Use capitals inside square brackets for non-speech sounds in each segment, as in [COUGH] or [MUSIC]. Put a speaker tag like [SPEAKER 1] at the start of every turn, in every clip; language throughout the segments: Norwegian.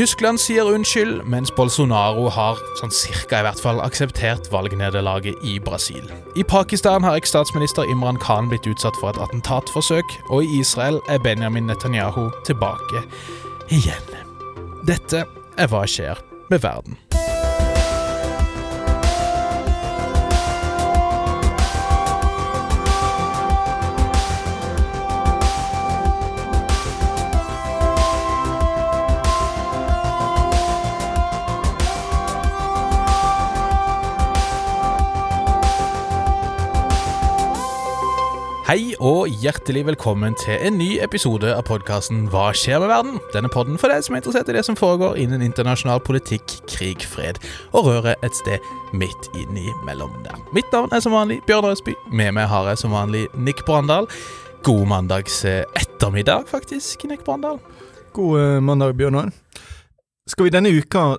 [SPEAKER 1] Tyskland sier unnskyld, mens Bolsonaro har sånn cirka i hvert fall akseptert valgnederlaget i Brasil. I Pakistan har eks-statsminister Imran Khan blitt utsatt for et attentatforsøk, og i Israel er Benjamin Netanyahu tilbake igjen. Dette er Hva skjer med verden. Hei og hjertelig velkommen til en ny episode av podkasten Hva skjer med verden? Denne podden for deg som er interessert i det som foregår innen internasjonal politikk, krig, fred og røret et sted midt innimellom der. Mitt navn er som vanlig Bjørn Røsby. Med meg har jeg som vanlig Nick Brandal. God mandags eh, ettermiddag, faktisk, Nick Brandal.
[SPEAKER 2] God eh, mandag, Bjørnar. Skal vi denne uka,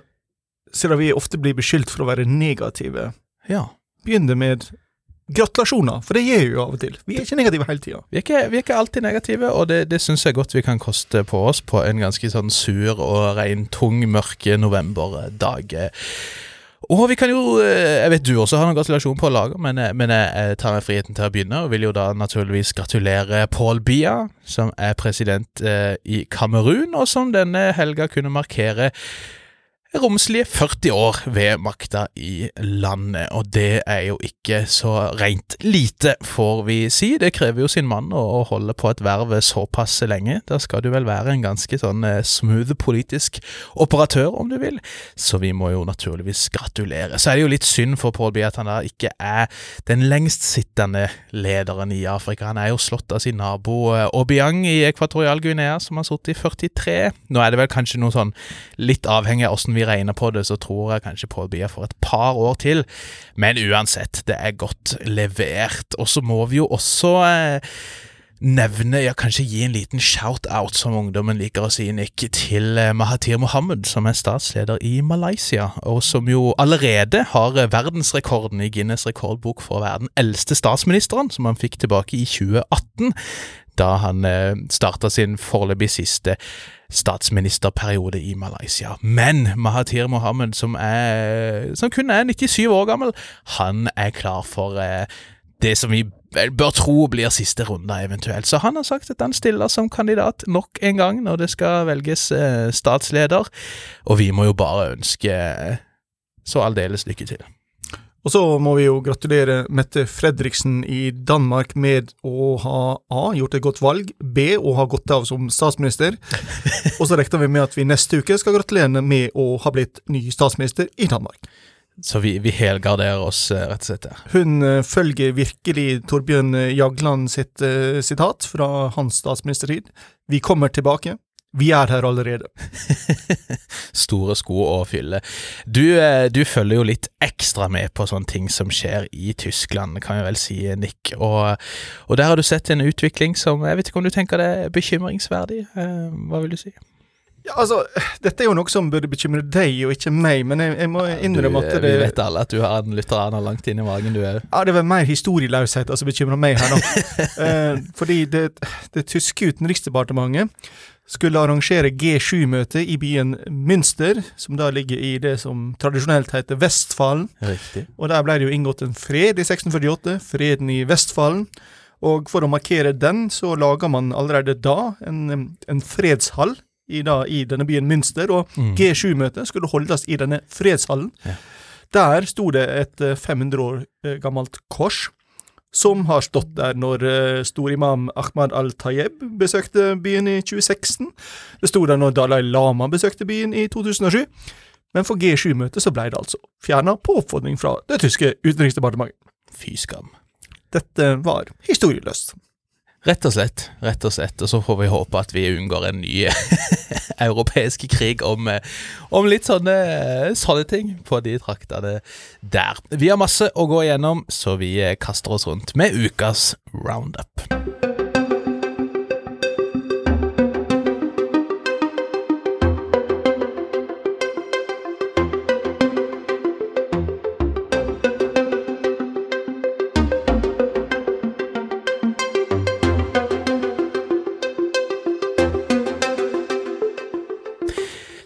[SPEAKER 2] siden vi ofte blir beskyldt for å være negative,
[SPEAKER 1] Ja.
[SPEAKER 2] begynne med gratulasjoner? For det gjør jo av og til. Vi er ikke negative hele tida.
[SPEAKER 1] Vi vi er ikke alltid negative, og det, det syns jeg godt vi kan koste på oss på en ganske sånn sur og rein, tung, mørke novemberdag. Og vi kan jo eh, Jeg vet du også har noen gratulasjon på lager, men, eh, men jeg tar meg friheten til å begynne, og vil jo da naturligvis gratulere Paul Bia, som er president eh, i Kamerun, og som denne helga kunne markere romslige 40 år ved makta i landet, og det er jo ikke så rent lite, får vi si. Det krever jo sin mann å holde på et verv såpass lenge. Da skal du vel være en ganske sånn eh, smooth politisk operatør, om du vil. Så vi må jo naturligvis gratulere. Så er det jo litt synd for Paul Biya at han da ikke er den lengstsittende lederen i Afrika. Han er jo slått av sin nabo eh, Obiang i Ekvatorial Guinea, som har sittet i 43. Nå er det vel kanskje noe sånn litt avhengig av åssen vi regner på det, så tror jeg kanskje Paul Bia får et par år til. Men uansett, det er godt levert. Og så må vi jo også eh, nevne, ja kanskje gi en liten shout-out, som ungdommen liker å si, Nick, til eh, Mahathir Mohammed, som er statsleder i Malaysia, og som jo allerede har eh, verdensrekorden i Guinness rekordbok for å være den eldste statsministeren, som han fikk tilbake i 2018 da han eh, starta sin foreløpig siste statsministerperiode i Malaysia. Men Mahathir Mohammed, som, er, som kun er 97 år gammel, han er klar for eh, det som vi bør tro blir siste runde, eventuelt. Så han har sagt at han stiller som kandidat nok en gang når det skal velges eh, statsleder, og vi må jo bare ønske så aldeles lykke til.
[SPEAKER 2] Og så må vi jo gratulere Mette Fredriksen i Danmark med å ha A. gjort et godt valg, B. å ha gått av som statsminister. [LAUGHS] Og så regner vi med at vi neste uke skal gratulere med å ha blitt ny statsminister i Danmark.
[SPEAKER 1] Så vi, vi helgarderer oss, eh, rett og slett. der.
[SPEAKER 2] Hun eh, følger virkelig Torbjørn Jagland sitt uh, sitat fra hans statsministertid. Vi kommer tilbake. Vi er her allerede. [LAUGHS]
[SPEAKER 1] Store sko å fylle. Du, eh, du følger jo litt ekstra med på sånne ting som skjer i Tyskland, kan jeg vel si, Nick. Og, og der har du sett en utvikling som Jeg vet ikke om du tenker det er bekymringsverdig? Eh, Hva vil du si?
[SPEAKER 2] Ja, altså, Dette er jo noe som burde bekymre deg og ikke meg, men jeg, jeg må innrømme
[SPEAKER 1] Du,
[SPEAKER 2] at
[SPEAKER 1] eh,
[SPEAKER 2] det,
[SPEAKER 1] Vi vet alle at du har en lutheraner langt inni magen, du òg.
[SPEAKER 2] ja, det var mer historieløshet som bekymrer meg her nå. [LAUGHS] eh, fordi det, det tyske utenriksdepartementet skulle arrangere G7-møte i byen Münster, som da ligger i det som tradisjonelt heter Vestfalen.
[SPEAKER 1] Riktig.
[SPEAKER 2] Og der ble det jo inngått en fred i 1648, freden i Vestfalen. Og for å markere den, så laga man allerede da en, en fredshall i, da, i denne byen Münster, og
[SPEAKER 1] Mm.
[SPEAKER 2] G7-møtet skulle holdes i denne fredshallen.
[SPEAKER 1] Ja.
[SPEAKER 2] Der sto det et eh, 500 år eh, gammelt kors, som har stått der når eh, storimam Ahmad al-Tayeb besøkte byen i 2016. Det sto der når Dalai Lama besøkte byen i 2007. Men for G7-møtet så ble det altså fjerna på oppfordring fra det tyske utenriksdepartementet.
[SPEAKER 1] Fy skam.
[SPEAKER 2] Dette var historieløst.
[SPEAKER 1] Rett og slett. rett og slett, og så får vi håpe at vi unngår en ny [LAUGHS] europeisk krig om, eh, om litt sånne, sånne ting på de traktene der. Vi har masse å gå igjennom, så vi eh, kaster oss rundt med ukas roundup.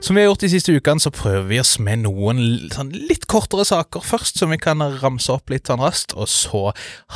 [SPEAKER 1] Som vi har gjort de siste ukene, så prøver vi oss med noen sånn, litt kortere saker først, som vi kan ramse opp litt sånn raskt, og så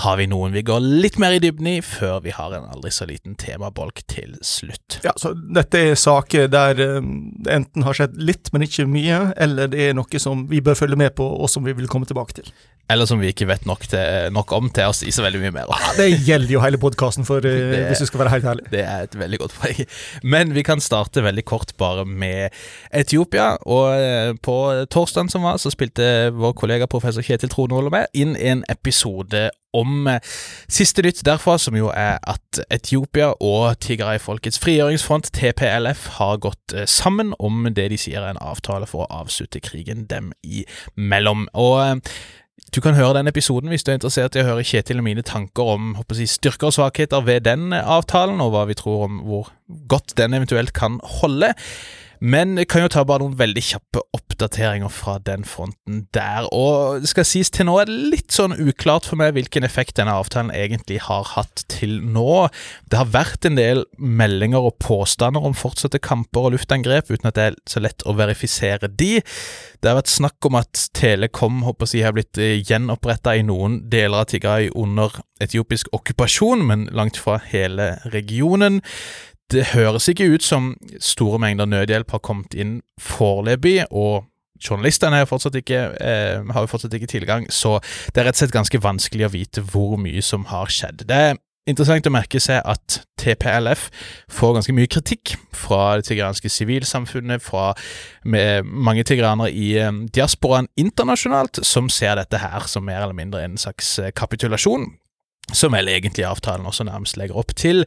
[SPEAKER 1] har vi noen vi går litt mer i dybden i, før vi har en aldri så liten temabolk til slutt.
[SPEAKER 2] Ja, så Dette er saker der eh, det enten har skjedd litt, men ikke mye, eller det er noe som vi bør følge med på, og som vi vil komme tilbake til.
[SPEAKER 1] Eller som vi ikke vet nok, til, nok om til å si så veldig mye mer.
[SPEAKER 2] Ja, det gjelder jo hele podkasten, eh, hvis du skal være helt ærlig.
[SPEAKER 1] Det er et veldig godt poeng. Men vi kan starte veldig kort bare med Etiopia. Og eh, på torsdagen som var, så spilte vår kollega professor Kjetil Tronvold med inn en episode om eh, siste nytt derfra, som jo er at Etiopia og Tigray-folkets frigjøringsfront, TPLF, har gått sammen om det de sier er en avtale for å avslutte krigen dem imellom. Og du kan høre den episoden hvis du er interessert i å høre Kjetil og mine tanker om jeg, styrker og svakheter ved den avtalen, og hva vi tror om hvor godt den eventuelt kan holde. Men jeg kan jo ta bare noen veldig kjappe oppdateringer fra den fronten der. Og det skal sies til nå er det litt sånn uklart for meg hvilken effekt denne avtalen egentlig har hatt til nå. Det har vært en del meldinger og påstander om fortsatte kamper og luftangrep, uten at det er så lett å verifisere de. Det har vært snakk om at Telekom håper jeg, har blitt gjenoppretta i noen deler av Tigray under etiopisk okkupasjon, men langt fra hele regionen. Det høres ikke ut som store mengder nødhjelp har kommet inn foreløpig, og journalistene har fortsatt ikke, eh, har jo fortsatt ikke tilgang, så det er rett og slett ganske vanskelig å vite hvor mye som har skjedd. Det er interessant å merke seg at TPLF får ganske mye kritikk fra det tigranske sivilsamfunnet, fra mange tigranere i eh, diasporaen internasjonalt, som ser dette her som mer eller mindre en slags kapitulasjon som vel egentlig avtalen også nærmest legger opp til.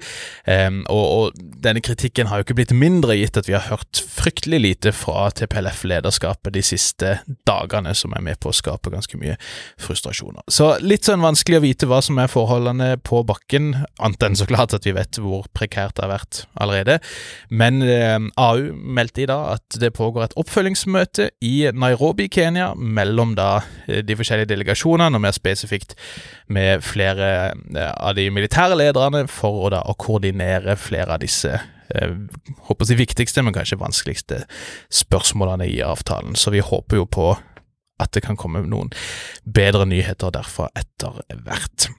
[SPEAKER 1] Um, og, og, denne kritikken har jo ikke blitt mindre, gitt at vi har hørt fryktelig lite fra TPLF-lederskapet de siste dagene, som er med på å skape ganske mye frustrasjoner. Så litt sånn vanskelig å vite hva som er forholdene på bakken, annet enn så klart at vi vet hvor prekært det har vært allerede. Men um, AU meldte i dag at det pågår et oppfølgingsmøte i Nairobi, Kenya, mellom da de forskjellige delegasjonene, og mer spesifikt med flere av de militære lederne for å, da, å koordinere flere av disse eh, håper jeg, viktigste, men kanskje vanskeligste spørsmålene i avtalen. Så vi håper jo på at det kan komme noen bedre nyheter derfra etter hvert.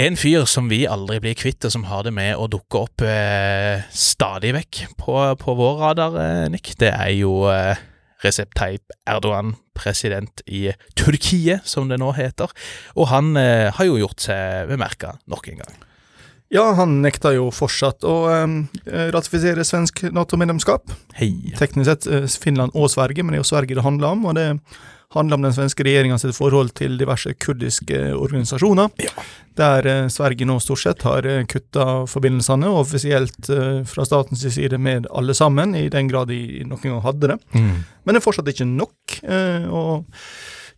[SPEAKER 1] En fyr som vi aldri blir kvitt, og som har det med å dukke opp eh, stadig vekk på, på vår radar, eh, Nick, det er jo eh, Recep Tayyip Erdogan, president i Turkiet, som det nå heter. Og han eh, har jo gjort seg bemerka nok en gang.
[SPEAKER 2] Ja, han nekter jo fortsatt å eh, ratifisere svensk Nato-medlemskap. Teknisk sett eh, Finland og Sverige, men det er jo Sverige det handler om. og det handler om den svenske regjeringa sitt forhold til diverse kurdiske organisasjoner.
[SPEAKER 1] Ja.
[SPEAKER 2] Der eh, Sverige nå stort sett har eh, kutta forbindelsene, offisielt eh, fra statens side med alle sammen, i den grad de noen gang hadde det.
[SPEAKER 1] Mm.
[SPEAKER 2] Men det er fortsatt ikke nok. Eh, og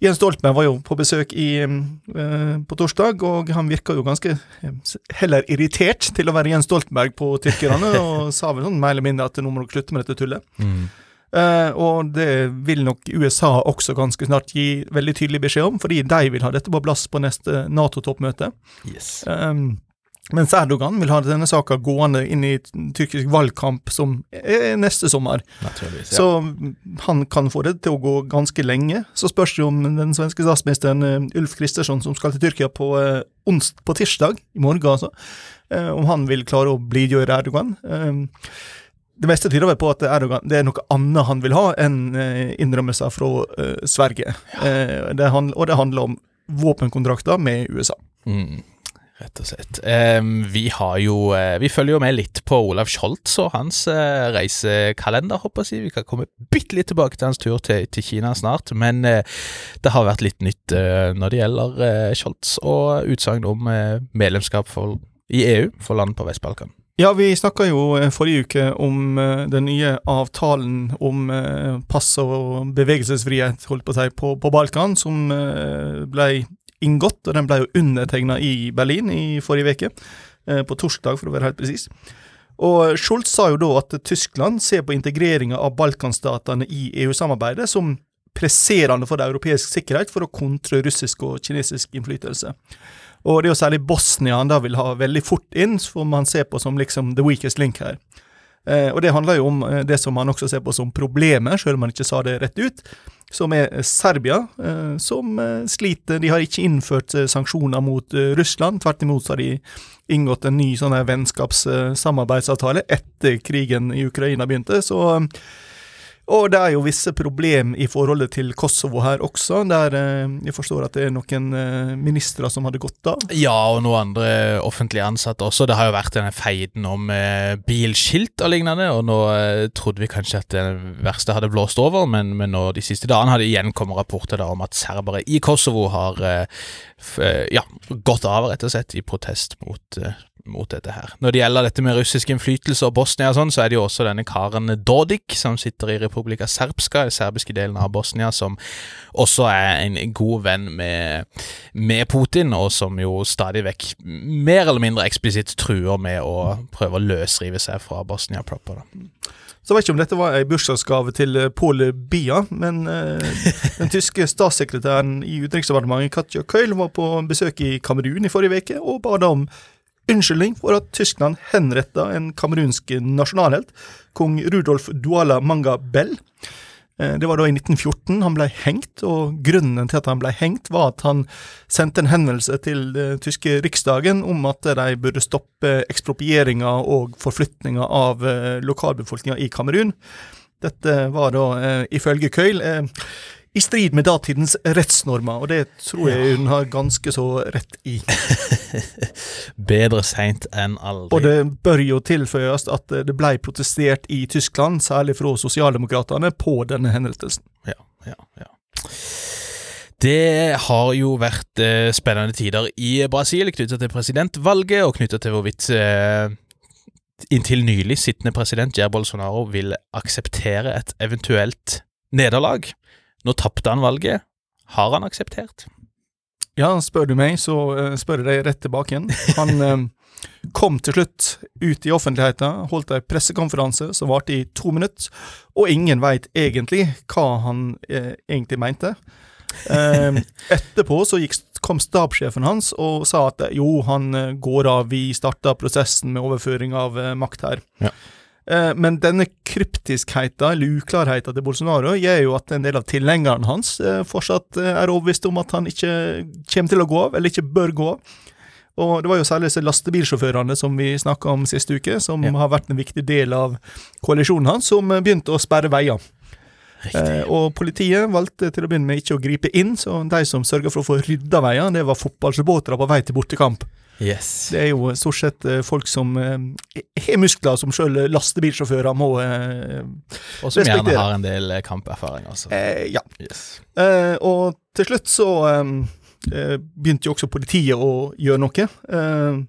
[SPEAKER 2] Jens Stoltenberg var jo på besøk i, eh, på torsdag, og han virka jo ganske eh, heller irritert til å være Jens Stoltenberg på tyrkerne, [LAUGHS] og sa vel sånn mer eller mindre at nå må dere slutte med dette tullet.
[SPEAKER 1] Mm.
[SPEAKER 2] Eh, og det vil nok USA også ganske snart gi veldig tydelig beskjed om, fordi de vil ha dette på plass på neste Nato-toppmøte.
[SPEAKER 1] Yes.
[SPEAKER 2] Um, mens Erdogan vil ha denne saka gående inn i tyrkisk valgkamp som er neste sommer.
[SPEAKER 1] Ja.
[SPEAKER 2] Så han kan få det til å gå ganske lenge. Så spørs det om den svenske statsministeren eh, Ulf Kristersson, som skal til Tyrkia på, eh, på tirsdag, i morgen altså, eh, om han vil klare å blidgjøre Erdogan. Um, det meste tyder vel på at Erdogan, det er noe annet han vil ha enn eh, innrømmelser fra uh, Sverige. Eh, det handler, og det handler om våpenkontrakter med USA.
[SPEAKER 1] Mm. Rett og slett. Em, vi har jo eh, Vi følger jo med litt på Olav Scholz og hans reisekalender, håper jeg. Vi kan komme bitte litt tilbake til hans tur til, til Kina snart. Men det har vært litt nytt når det gjelder Scholz og utsagn om medlemskap for, i EU for land på Vest-Balkan.
[SPEAKER 2] Ja, vi snakka jo eh, forrige uke om eh, den nye avtalen om eh, pass og bevegelsesfrihet holdt på å si, på, på Balkan, som ble inngått, og den ble jo undertegna i Berlin i forrige uke. På torsdag, for å være helt presis. Og Scholz sa jo da at Tyskland ser på integreringa av Balkanstatene i EU-samarbeidet som presserende for europeisk sikkerhet for å kontre russisk og kinesisk innflytelse. Og det er jo særlig Bosnia han da vil ha veldig fort inn, som man ser på som liksom the weakest link her. Eh, og det handler jo om eh, det som man også ser på som problemet, selv om han ikke sa det rett ut, som er Serbia, eh, som eh, sliter. De har ikke innført eh, sanksjoner mot eh, Russland, tvert imot har de inngått en ny sånn vennskapssamarbeidsavtale etter krigen i Ukraina begynte. så og det er jo visse problem i forholdet til Kosovo her også, der eh, jeg forstår at det er noen eh, ministre som hadde gått av.
[SPEAKER 1] Ja, og noen andre offentlige ansatte også. Det har jo vært denne feiden om eh, bilskilt og lignende, og nå trodde vi kanskje at det verste hadde blåst over, men, men nå de siste dagene har det igjen kommet rapporter om at serbere i Kosovo har ja, gått av, rett og slett, i protest mot mot dette her. Når det gjelder dette med russisk innflytelse og Bosnia og sånn, så er det jo også denne karen Dodik, som sitter i Republika Serbska, den serbiske delen av Bosnia, som også er en god venn med, med Putin, og som jo stadig vekk mer eller mindre eksplisitt truer med å prøve å løsrive seg fra Bosnia proper. Da.
[SPEAKER 2] Så jeg vet ikke om dette var en bursdagsgave til eh, Paul Bia, men eh, den tyske [LAUGHS] statssekretæren i Utenriksdepartementet, Katja Køyl, var på besøk i Kamerun i forrige uke og ba om unnskyldning for at Tyskland henretta en kamerunsk nasjonalhelt, kong Rudolf Duala Manga Bell. Eh, Det var da i 1914 han ble hengt, og grunnen til at han ble hengt, var at han sendte en henvendelse til den tyske riksdagen om at de burde stoppe eksproprieringa og forflytninga av eh, lokalbefolkninga i Kamerun. Dette var da, eh, ifølge Køyl, eh, i strid med datidens rettsnormer, og det tror jeg hun har ganske så rett i. [LAUGHS]
[SPEAKER 1] Bedre seint enn aldri.
[SPEAKER 2] Og det bør jo tilføyes at det ble protestert i Tyskland, særlig fra sosialdemokratene, på denne henrettelsen.
[SPEAKER 1] Ja, ja, ja. Det har jo vært eh, spennende tider i Brasil knytta til presidentvalget, og knytta til hvorvidt eh, inntil nylig sittende president Jair Bolsonaro vil akseptere et eventuelt nederlag. Nå tapte han valget. Har han akseptert?
[SPEAKER 2] Ja, spør du meg, så eh, spør jeg deg rett tilbake igjen. Han [LAUGHS] eh, kom til slutt ut i offentligheten, holdt en pressekonferanse som varte i to minutter, og ingen veit egentlig hva han eh, egentlig mente. Eh, [LAUGHS] etterpå så gikk, kom stabssjefen hans og sa at jo, han går av, vi starta prosessen med overføring av makt her.
[SPEAKER 1] Ja.
[SPEAKER 2] Eh, Men denne kryptiskheten, eller uklarheten til Bolsonaro, gjør jo at en del av tilhengerne hans eh, fortsatt eh, er overbevist om at han ikke kommer til å gå av, eller ikke bør gå av. Og det var jo særlig disse lastebilsjåførene som vi snakka om sist uke, som
[SPEAKER 1] Ja.
[SPEAKER 2] har vært en viktig del av koalisjonen hans, som begynte å sperre veier. Eh, og politiet valgte til å begynne med ikke å gripe inn, så de som sørga for å få rydda veier, det var fotballsupportere på vei til bortekamp.
[SPEAKER 1] Yes.
[SPEAKER 2] Det er jo stort sett eh, folk som eh, har muskler, som sjøl lastebilsjåfører må respektere.
[SPEAKER 1] Og som gjerne har en del eh, kamperfaring, altså.
[SPEAKER 2] eh, Ja.
[SPEAKER 1] Yes.
[SPEAKER 2] Eh, og til slutt så eh, eh, begynte jo også politiet å gjøre noe. Eh,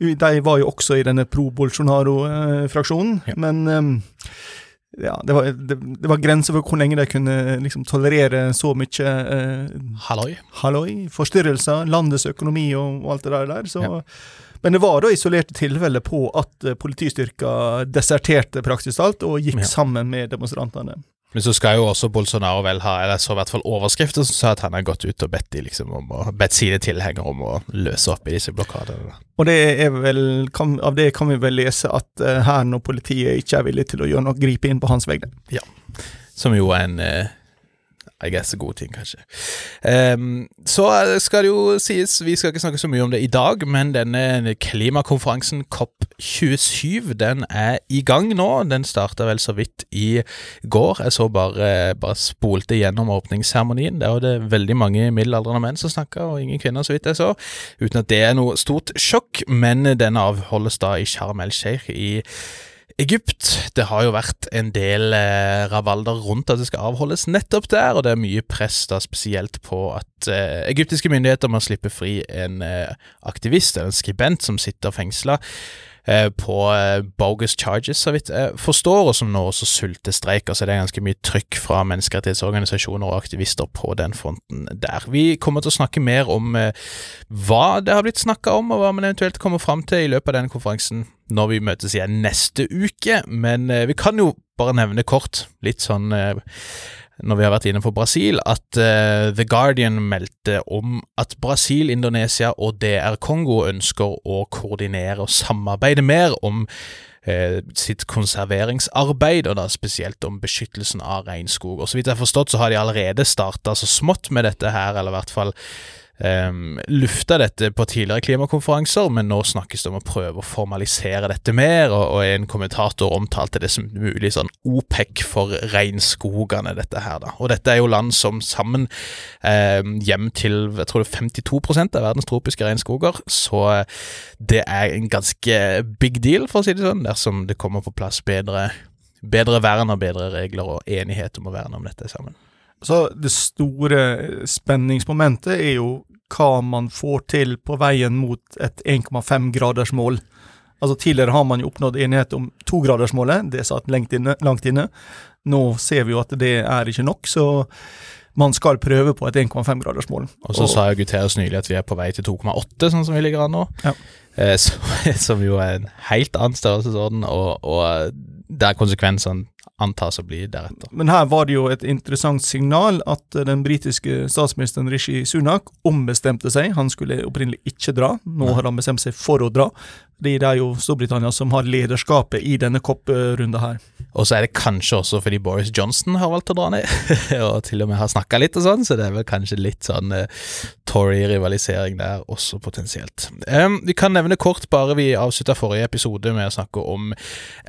[SPEAKER 2] de var jo også i denne pro Bolsonaro-fraksjonen,
[SPEAKER 1] Ja.
[SPEAKER 2] men eh, ja, det var, det, det var grenser for hvor lenge de kunne liksom tolerere så mye eh,
[SPEAKER 1] Halloi.
[SPEAKER 2] halloi, forstyrrelser, landets økonomi og, og alt det der. så,
[SPEAKER 1] Ja.
[SPEAKER 2] Men det var da isolerte tilfeller på at politistyrka politistyrker deserterte praktisk talt og gikk
[SPEAKER 1] Ja.
[SPEAKER 2] sammen med demonstrantene.
[SPEAKER 1] Men så skal jo også Bolsonaro vel ha eller så i hvert fall overskrifter som sa at han har gått ut og bedt, de liksom om å, bedt sine tilhengere om å løse opp i disse blokadene.
[SPEAKER 2] Og det er vel, kan, av det kan vi vel lese at uh, hæren og politiet ikke er villige til å gjøre noe, gripe inn på hans vegne.
[SPEAKER 1] Ja, Som jo er en eh, I guess gode ting, kanskje. Um, så skal det jo sies, vi skal ikke snakke så mye om det i dag, men denne klimakonferansen COP27 den er i gang nå. Den starta vel så vidt i går. Jeg så bare, bare spolte gjennom åpningsseremonien. Der var det veldig mange middelaldrende menn som snakka, og ingen kvinner, så vidt jeg så. Uten at det er noe stort sjokk, men den avholdes da i Sharm el-Sheikh i Egypt. Det har jo vært en del eh, ravalder rundt at det skal avholdes nettopp der, og det er mye press da spesielt på at eh, egyptiske myndigheter må slippe fri en eh, aktivist, eller en skribent, som sitter fengsla på eh, bogus charges, så vidt jeg forstår, og som nå også sultestreiker. Så det er ganske mye trykk fra menneskerettighetsorganisasjoner og aktivister på den fronten der. Vi kommer til å snakke mer om eh, hva det har blitt snakka om, og hva man eventuelt kommer fram til i løpet av denne konferansen når vi møtes igjen neste uke. Men eh, vi kan jo bare nevne kort, litt sånn eh, når vi har vært inne på Brasil, at uh, The Guardian meldte om at Brasil, Indonesia og DR Kongo ønsker å koordinere og samarbeide mer om uh, sitt konserveringsarbeid, og da spesielt om beskyttelsen av regnskog. Og Så vidt jeg har forstått, så har de allerede starta så smått med dette her, eller i hvert fall um, lufta dette på tidligere klimakonferanser, men nå snakkes det om å prøve å formalisere dette mer, og, og en kommentator omtalte det som mulig sånn OPEC for regnskogene, dette her, da. Og dette er jo land som sammen um, hjem til jeg tror det er 52% av verdens tropiske regnskoger, så det er en ganske big deal, for å si det sånn, dersom det kommer på plass bedre bedre vern og bedre regler og enighet om å verne om dette sammen.
[SPEAKER 2] Så det store spenningsmomentet er jo hva man får til på veien mot et 1,5-gradersmål. Altså Tidligere har man jo oppnådd enighet om togradersmålet, det satt langt inne, langt inne. Nå ser vi jo at det er ikke nok, så man skal prøve på et 1,5-gradersmål.
[SPEAKER 1] Og så og, sa jo Guterres nylig at vi er på vei til 2,8, sånn som vi ligger an nå. Ja. Eh, [LAUGHS] som jo er en helt annen størrelsesorden, og, og der konsekvensene antas å bli deretter.
[SPEAKER 2] Men her var det jo et interessant signal at den britiske statsministeren Rishi Sunak ombestemte seg. Han skulle opprinnelig ikke dra, nå har han bestemt seg for å dra. Det er jo Storbritannia som har lederskapet i denne kopprunda her.
[SPEAKER 1] Og så er det kanskje også fordi Boris Johnson har valgt å dra ned, [LAUGHS] og til og med har snakka litt og sånn, så det er vel kanskje litt sånn uh, Tory-rivalisering der også, potensielt. Um, vi kan nevne kort, bare vi avslutta forrige episode med å snakke om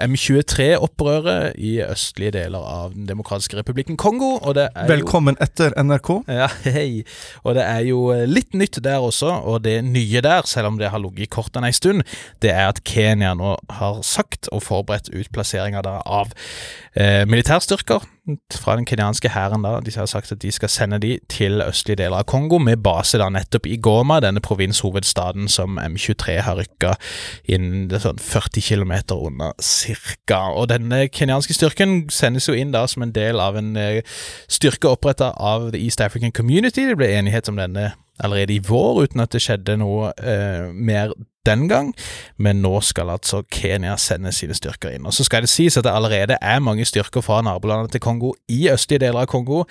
[SPEAKER 1] M23-opprøret i østlige deler av Den demokratiske republikken Kongo. Og det
[SPEAKER 2] er Velkommen
[SPEAKER 1] jo,
[SPEAKER 2] etter NRK.
[SPEAKER 1] Ja, hei. Og det er jo litt nytt der også, og det nye der, selv om det har ligget i kortene ei stund, det er at Kenya nå har sagt og forberedt utplasseringa av eh, militærstyrker fra den kenyanske hæren. De har sagt at de skal sende de til østlige deler av Kongo, med base da nettopp i Goma, denne provinshovedstaden som M23 har rykka inn sånn 40 km unna cirka. Og denne kenyanske styrken sendes jo inn da som en del av en eh, styrke oppretta av The East African Community. Det ble enighet om denne allerede i vår, uten at det skjedde noe eh, mer den gang, men nå skal altså Kenya sende sine styrker inn. Og Så skal det sies at det allerede er mange styrker fra nabolandet til Kongo i østlige deler av Kongo.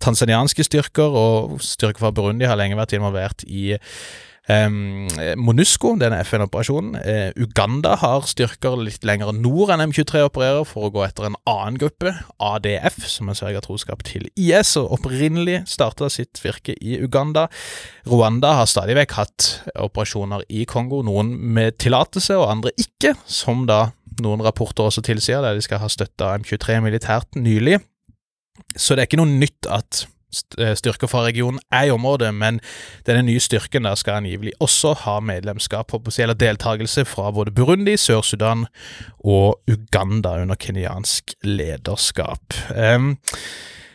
[SPEAKER 1] Tanzanianske styrker og styrker fra Burundi har lenge vært involvert i Um, MONUSCO, denne FN-operasjonen. Uh, Uganda har styrker litt lenger nord enn M23 opererer, for å gå etter en annen gruppe, ADF, som er sverger troskap til IS, og opprinnelig starta sitt virke i Uganda. Rwanda har stadig vekk hatt operasjoner i Kongo, noen med tillatelse og andre ikke, som da noen rapporter også tilsier, der de skal ha støtta M23 militært nylig. Så det er ikke noe nytt at Eh, styrker fra regionen er i området, men denne nye styrken der skal angivelig også ha medlemskap eller deltakelse fra både Burundi, Sør-Sudan og Uganda under kenyansk lederskap. Um,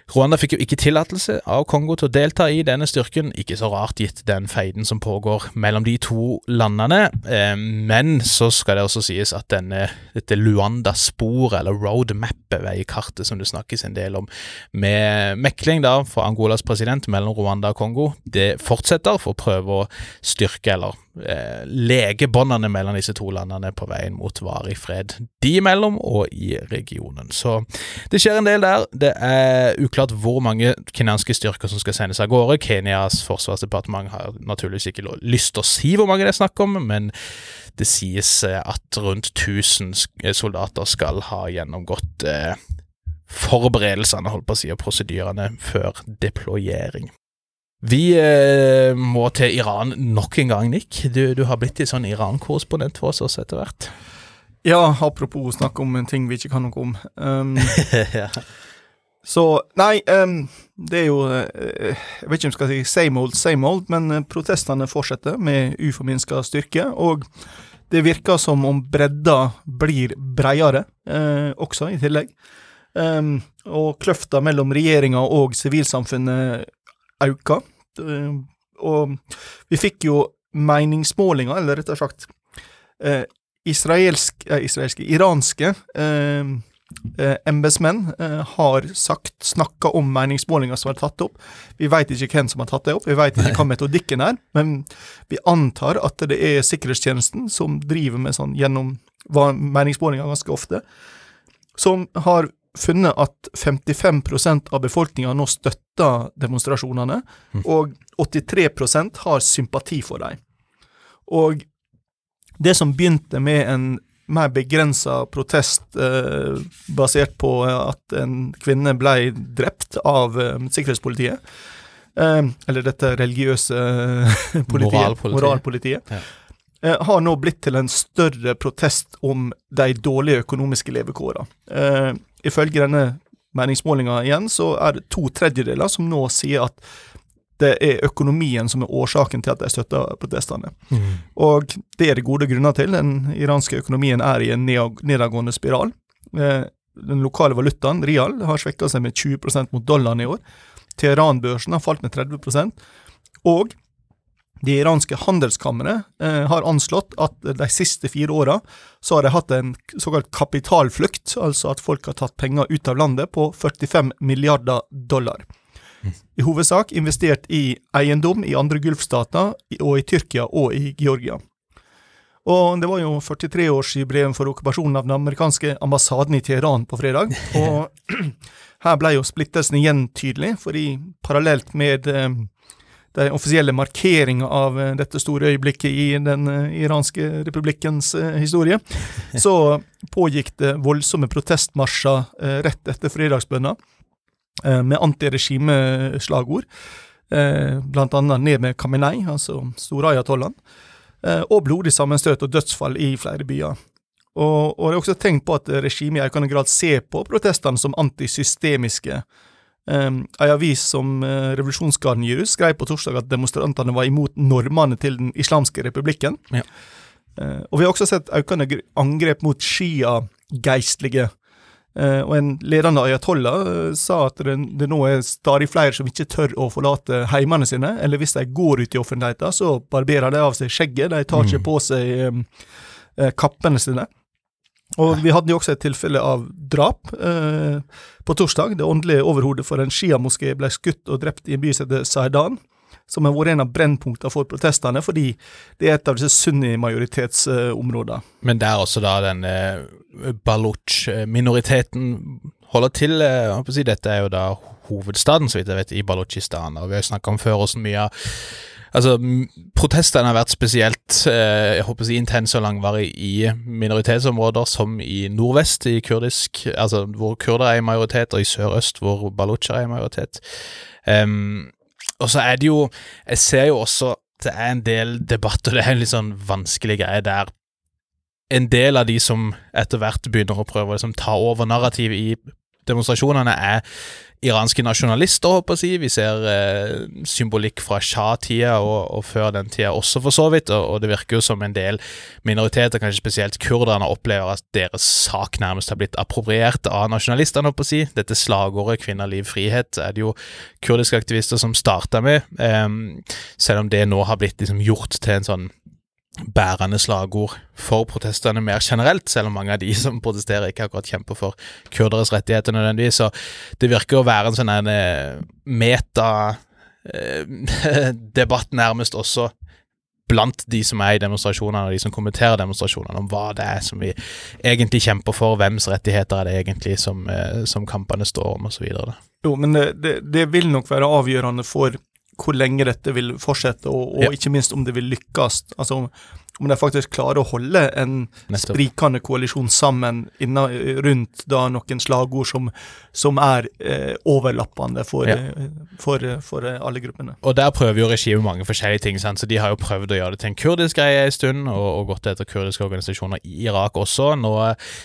[SPEAKER 1] Rwanda fikk jo ikke tillatelse av Kongo til å delta i denne styrken, ikke så rart gitt den feiden som pågår mellom de to landene, eh, men så skal det også sies at denne, dette Luanda-sporet, eller roadmappet, veikartet som det snakkes en del om, med mekling da fra Angolas president mellom Rwanda og Kongo, det fortsetter for å prøve å styrke, eller eh, lege båndene mellom disse to landene på veien mot varig fred de imellom og i regionen. Så det skjer en del der. Det er uklart hvor mange kenyanske styrker som skal sendes av gårde. Kenyas forsvarsdepartement har naturligvis ikke lyst til å si hvor mange det er snakk om, men det sies eh, at rundt 1000 eh, soldater skal ha gjennomgått eh, forberedelsene holdt på å si, og prosedyrene før deployering. Vi eh, må til Iran nok en gang, Nick. Du, du har blitt en sånn Iran-korrespondent for oss etter hvert.
[SPEAKER 2] Ja, apropos snakke om en ting vi ikke kan noe om. Um, [LAUGHS] ja. Så Nei, um, det er jo uh, Jeg vet ikke om jeg skal si same old, same old, men uh, protestene fortsetter med uforminska styrke. Og det virker som om bredda blir breiere uh, også, i tillegg. Um, og kløfta mellom regjeringa og sivilsamfunnet auka. Uh, og vi fikk jo meningsmålinger, eller rett og slett eh, israelsk, eh, israelske, iranske eh, eh, embetsmenn eh, har sagt, snakka om meningsmålinger som er tatt opp. Vi veit ikke hvem som har tatt det opp, vi veit ikke hva metodikken er, men vi antar at det er sikkerhetstjenesten som driver med sånn gjennom meningsmålinger ganske ofte, som har funnet at 55% av befolkninga nå støtter demonstrasjonene, mm. og 83% har sympati for dem. Og det som begynte med en mer begrensa protest eh, basert på at en kvinne ble drept av eh, sikkerhetspolitiet. Eh, eller dette religiøse [LAUGHS] politiet,
[SPEAKER 1] Moralpolitiet.
[SPEAKER 2] moralpolitiet.
[SPEAKER 1] Ja.
[SPEAKER 2] eh, har nå blitt til en større protest om de dårlige økonomiske levekårene. Eh, ifølge denne meningsmålinga igjen, så er det to tredjedeler som nå sier at det er økonomien som er årsaken til at de støtter protestene.
[SPEAKER 1] Mm.
[SPEAKER 2] Og det er det gode grunner til. Den iranske økonomien er i en ned- nedadgående spiral. Eh, Den lokale valutaen, rial, har svekka seg med 20% mot dollaren i år. Teheran-børsen har falt med 30 Og det iranske handelskammeret eh, har anslått at de siste fire åra så har de hatt en såkalt kapitalflukt, altså at folk har tatt penger ut av landet på 45 milliarder dollar. I hovedsak investert i eiendom i andre gulfstater, og i Tyrkia og i Georgia. Og det var jo 43-årsjubileum for okkupasjonen av den amerikanske ambassaden i Teheran på fredag. Og [CLEARS THROAT] her ble jo splittelsen igjen tydelig, fordi parallelt med de den offisielle markeringa av eh, dette store øyeblikket i den eh, iranske republikkens eh, historie, så pågikk det voldsomme protestmarsjer eh, rett etter fredagsbønna, eh, med antiregimeslagord, eh, blant annet ned med Khamenei, altså store ayatollahen, eh, og blodig sammenstøt og dødsfall i flere byer. Og, og det er også tegn på at regimet i økende grad ser på protestene som antisystemiske. Um, ei avis som uh, Revolusjonsgarden ut, skrev på torsdag at demonstrantene var imot normene til Den islamske republikken.
[SPEAKER 1] Ja.
[SPEAKER 2] Eh, og vi har også sett økende angrep mot shia-geistlige. Eh, og en ledende ayatollah eh, sa at det, det nå er stadig flere som ikke tør å forlate heimene sine, eller hvis de går ut i offentligheten, så barberer de av seg skjegget, de tar ikke
[SPEAKER 1] Mm.
[SPEAKER 2] på seg um, kappene sine. Og vi hadde jo også et tilfelle av drap eh, på torsdag. Det åndelige overhodet for en sjiamoské ble skutt og drept i en by som heter Saidan, som har vært en av brennpunktene for protestene, fordi det er et av disse sunni-majoritetsområdene.
[SPEAKER 1] Men der også da den eh, Baloch-minoriteten holder til. eh, si, dette er jo da hovedstaden, så vidt jeg vet, i Balochistan. Og vi har jo snakka om før hvordan mye av Altså, protestene har vært spesielt eh, jeg håper å si, intense og langvarige i minoritetsområder som i nordvest, i kurdisk, altså hvor kurder er i majoritet, og i sørøst, hvor balocher er i majoritet. Em, og så er det jo Jeg ser jo også det er en del debatt, og det er en litt sånn vanskelig greie der. En del av de som etter hvert begynner å prøve å liksom, ta over narrativet i demonstrasjonene, er iranske nasjonalister, håper jeg å si. Vi ser eh, symbolikk fra Shah-tida og, og før den tida også, for så vidt. Og, og det virker jo som en del minoriteter, kanskje spesielt kurderne, opplever at deres sak nærmest har blitt appropriert av nasjonalistene, håper jeg å si. Dette slagordet 'Kvinner, liv, frihet' er det jo kurdiske aktivister som starta med, eh, selv om det nå har blitt liksom gjort til en sånn bærende slagord for protestene mer generelt, selv om mange av de [LAUGHS] som protesterer ikke akkurat kjemper for kurderes rettigheter nødvendigvis. Så det virker å være en sånn eh, meta-debatt [LAUGHS] nærmest også blant de som er i demonstrasjonene og de som kommenterer demonstrasjonene, om hva det er som vi egentlig kjemper for, hvems rettigheter er det egentlig som, eh, som kampene står om, osv.
[SPEAKER 2] Jo, men det, det vil nok være avgjørende for hvor lenge dette vil fortsette, og, og
[SPEAKER 1] Ja.
[SPEAKER 2] ikke minst om det vil lykkes. Altså om, om de faktisk klarer å holde en
[SPEAKER 1] Nettopp.
[SPEAKER 2] sprikende koalisjon sammen inna, rundt da noen slagord som, som er eh, overlappende for,
[SPEAKER 1] Ja.
[SPEAKER 2] eh, for, eh, for eh, alle gruppene.
[SPEAKER 1] Og der prøver jo regimet mange forskjellige ting, sant? så de har jo prøvd å gjøre det til en kurdisk greie en stund, og, og gått etter kurdiske organisasjoner i Irak også. Nå,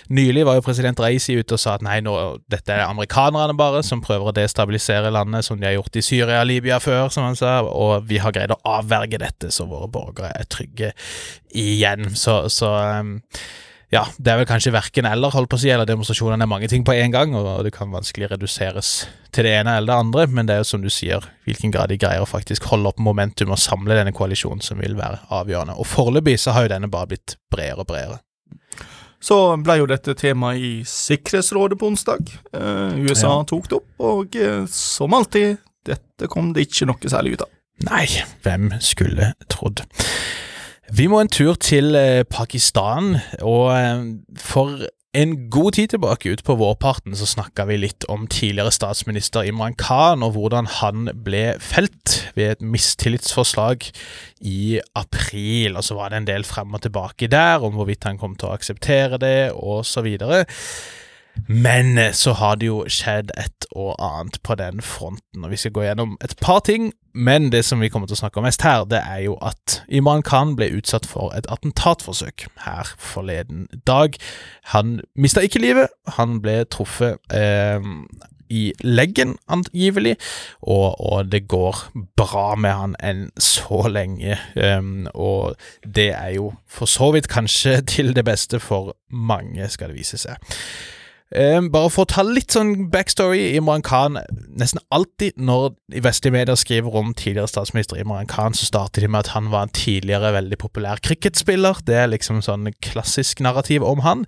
[SPEAKER 1] nylig var jo president Reisi ute og sa at nei, nå, dette er amerikanerne bare som prøver å destabilisere landet, som de har gjort i Syria og Libya før, som han sa, og vi har greid å avverge dette, så våre borgere er trygge igjen. Så, så um, ja, det er vel kanskje verken eller, holdt på å si, eller demonstrasjonene er mange ting på en gang, og det kan vanskelig reduseres til det ene eller det andre, men det er jo som du sier, hvilken grad de greier å faktisk holde opp momentum og samle denne koalisjonen som vil være avgjørende. Og foreløpig så har jo denne bare blitt bredere og bredere.
[SPEAKER 2] Så ble jo dette temaet i Sikkerhetsrådet på onsdag. Eh, USA
[SPEAKER 1] Ja.
[SPEAKER 2] tok det opp, og eh, som alltid, dette kom det ikke noe særlig ut av.
[SPEAKER 1] Nei, hvem skulle trodd. Vi må en tur til eh, Pakistan, og eh, for En god tid tilbake ut på vårparten så snakka vi litt om tidligere statsminister Imran Khan og hvordan han ble felt ved et mistillitsforslag i april. Og så var det en del frem og tilbake der om hvorvidt han kom til å akseptere det, og så videre. Men så har det jo skjedd et og annet på den fronten, og vi skal gå gjennom et par ting. Men det som vi kommer til å snakke om mest her, det er jo at Imran Khan ble utsatt for et attentatforsøk her forleden dag. Han mista ikke livet, han ble truffet eh, i leggen, angivelig, og, og, det går bra med han enn så lenge. Um, og det er jo for så vidt kanskje [LAUGHS] til det beste for mange, skal det vise seg. Um, bare for å ta litt sånn backstory. Imran Khan Nesten alltid når vestlige medier skriver om tidligere statsminister Imran Khan, så starter de med at han var en tidligere veldig populær cricketspiller. Det er liksom sånn klassisk narrativ om han.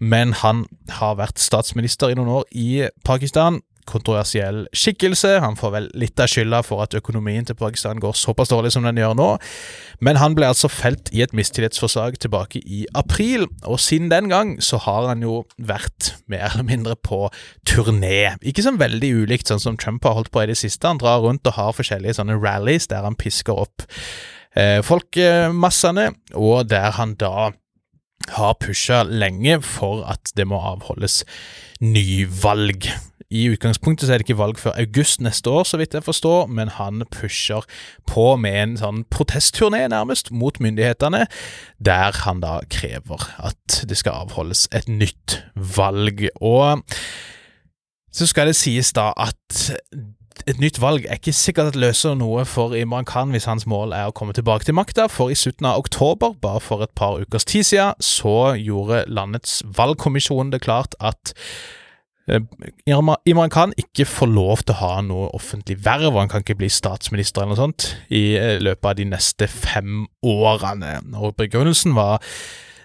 [SPEAKER 1] Men han har vært statsminister i noen år i Pakistan kontroversiell skikkelse. Han får vel litt av skylda for at økonomien til Pakistan går såpass dårlig som den gjør nå. Men han ble altså felt i et mistillitsforslag tilbake i april, og siden den gang så har han jo vært mer eller mindre på turné. Ikke sånn veldig ulikt sånn som Trump har holdt på i det siste. Han drar rundt og har forskjellige sånne rallies der han pisker opp eh, folkemassene, og der han da har pusha lenge for at det må avholdes nyvalg. I utgangspunktet så er det ikke valg før august neste år, så vidt jeg forstår, men han pusher på med en sånn protestturné, nærmest, mot myndighetene, der han da krever at det skal avholdes et nytt valg. Og så skal det sies da at et nytt valg er ikke sikkert at løser noe for Imran Khan hvis hans mål er å komme tilbake til makta, for i slutten av oktober, bare for et par ukers tid siden, så gjorde landets valgkommisjon det klart at Imran Khan ikke får lov til å ha noe offentlig verv, han kan ikke bli statsminister eller noe sånt i eh, løpet av de neste fem årene. Og Begrunnelsen var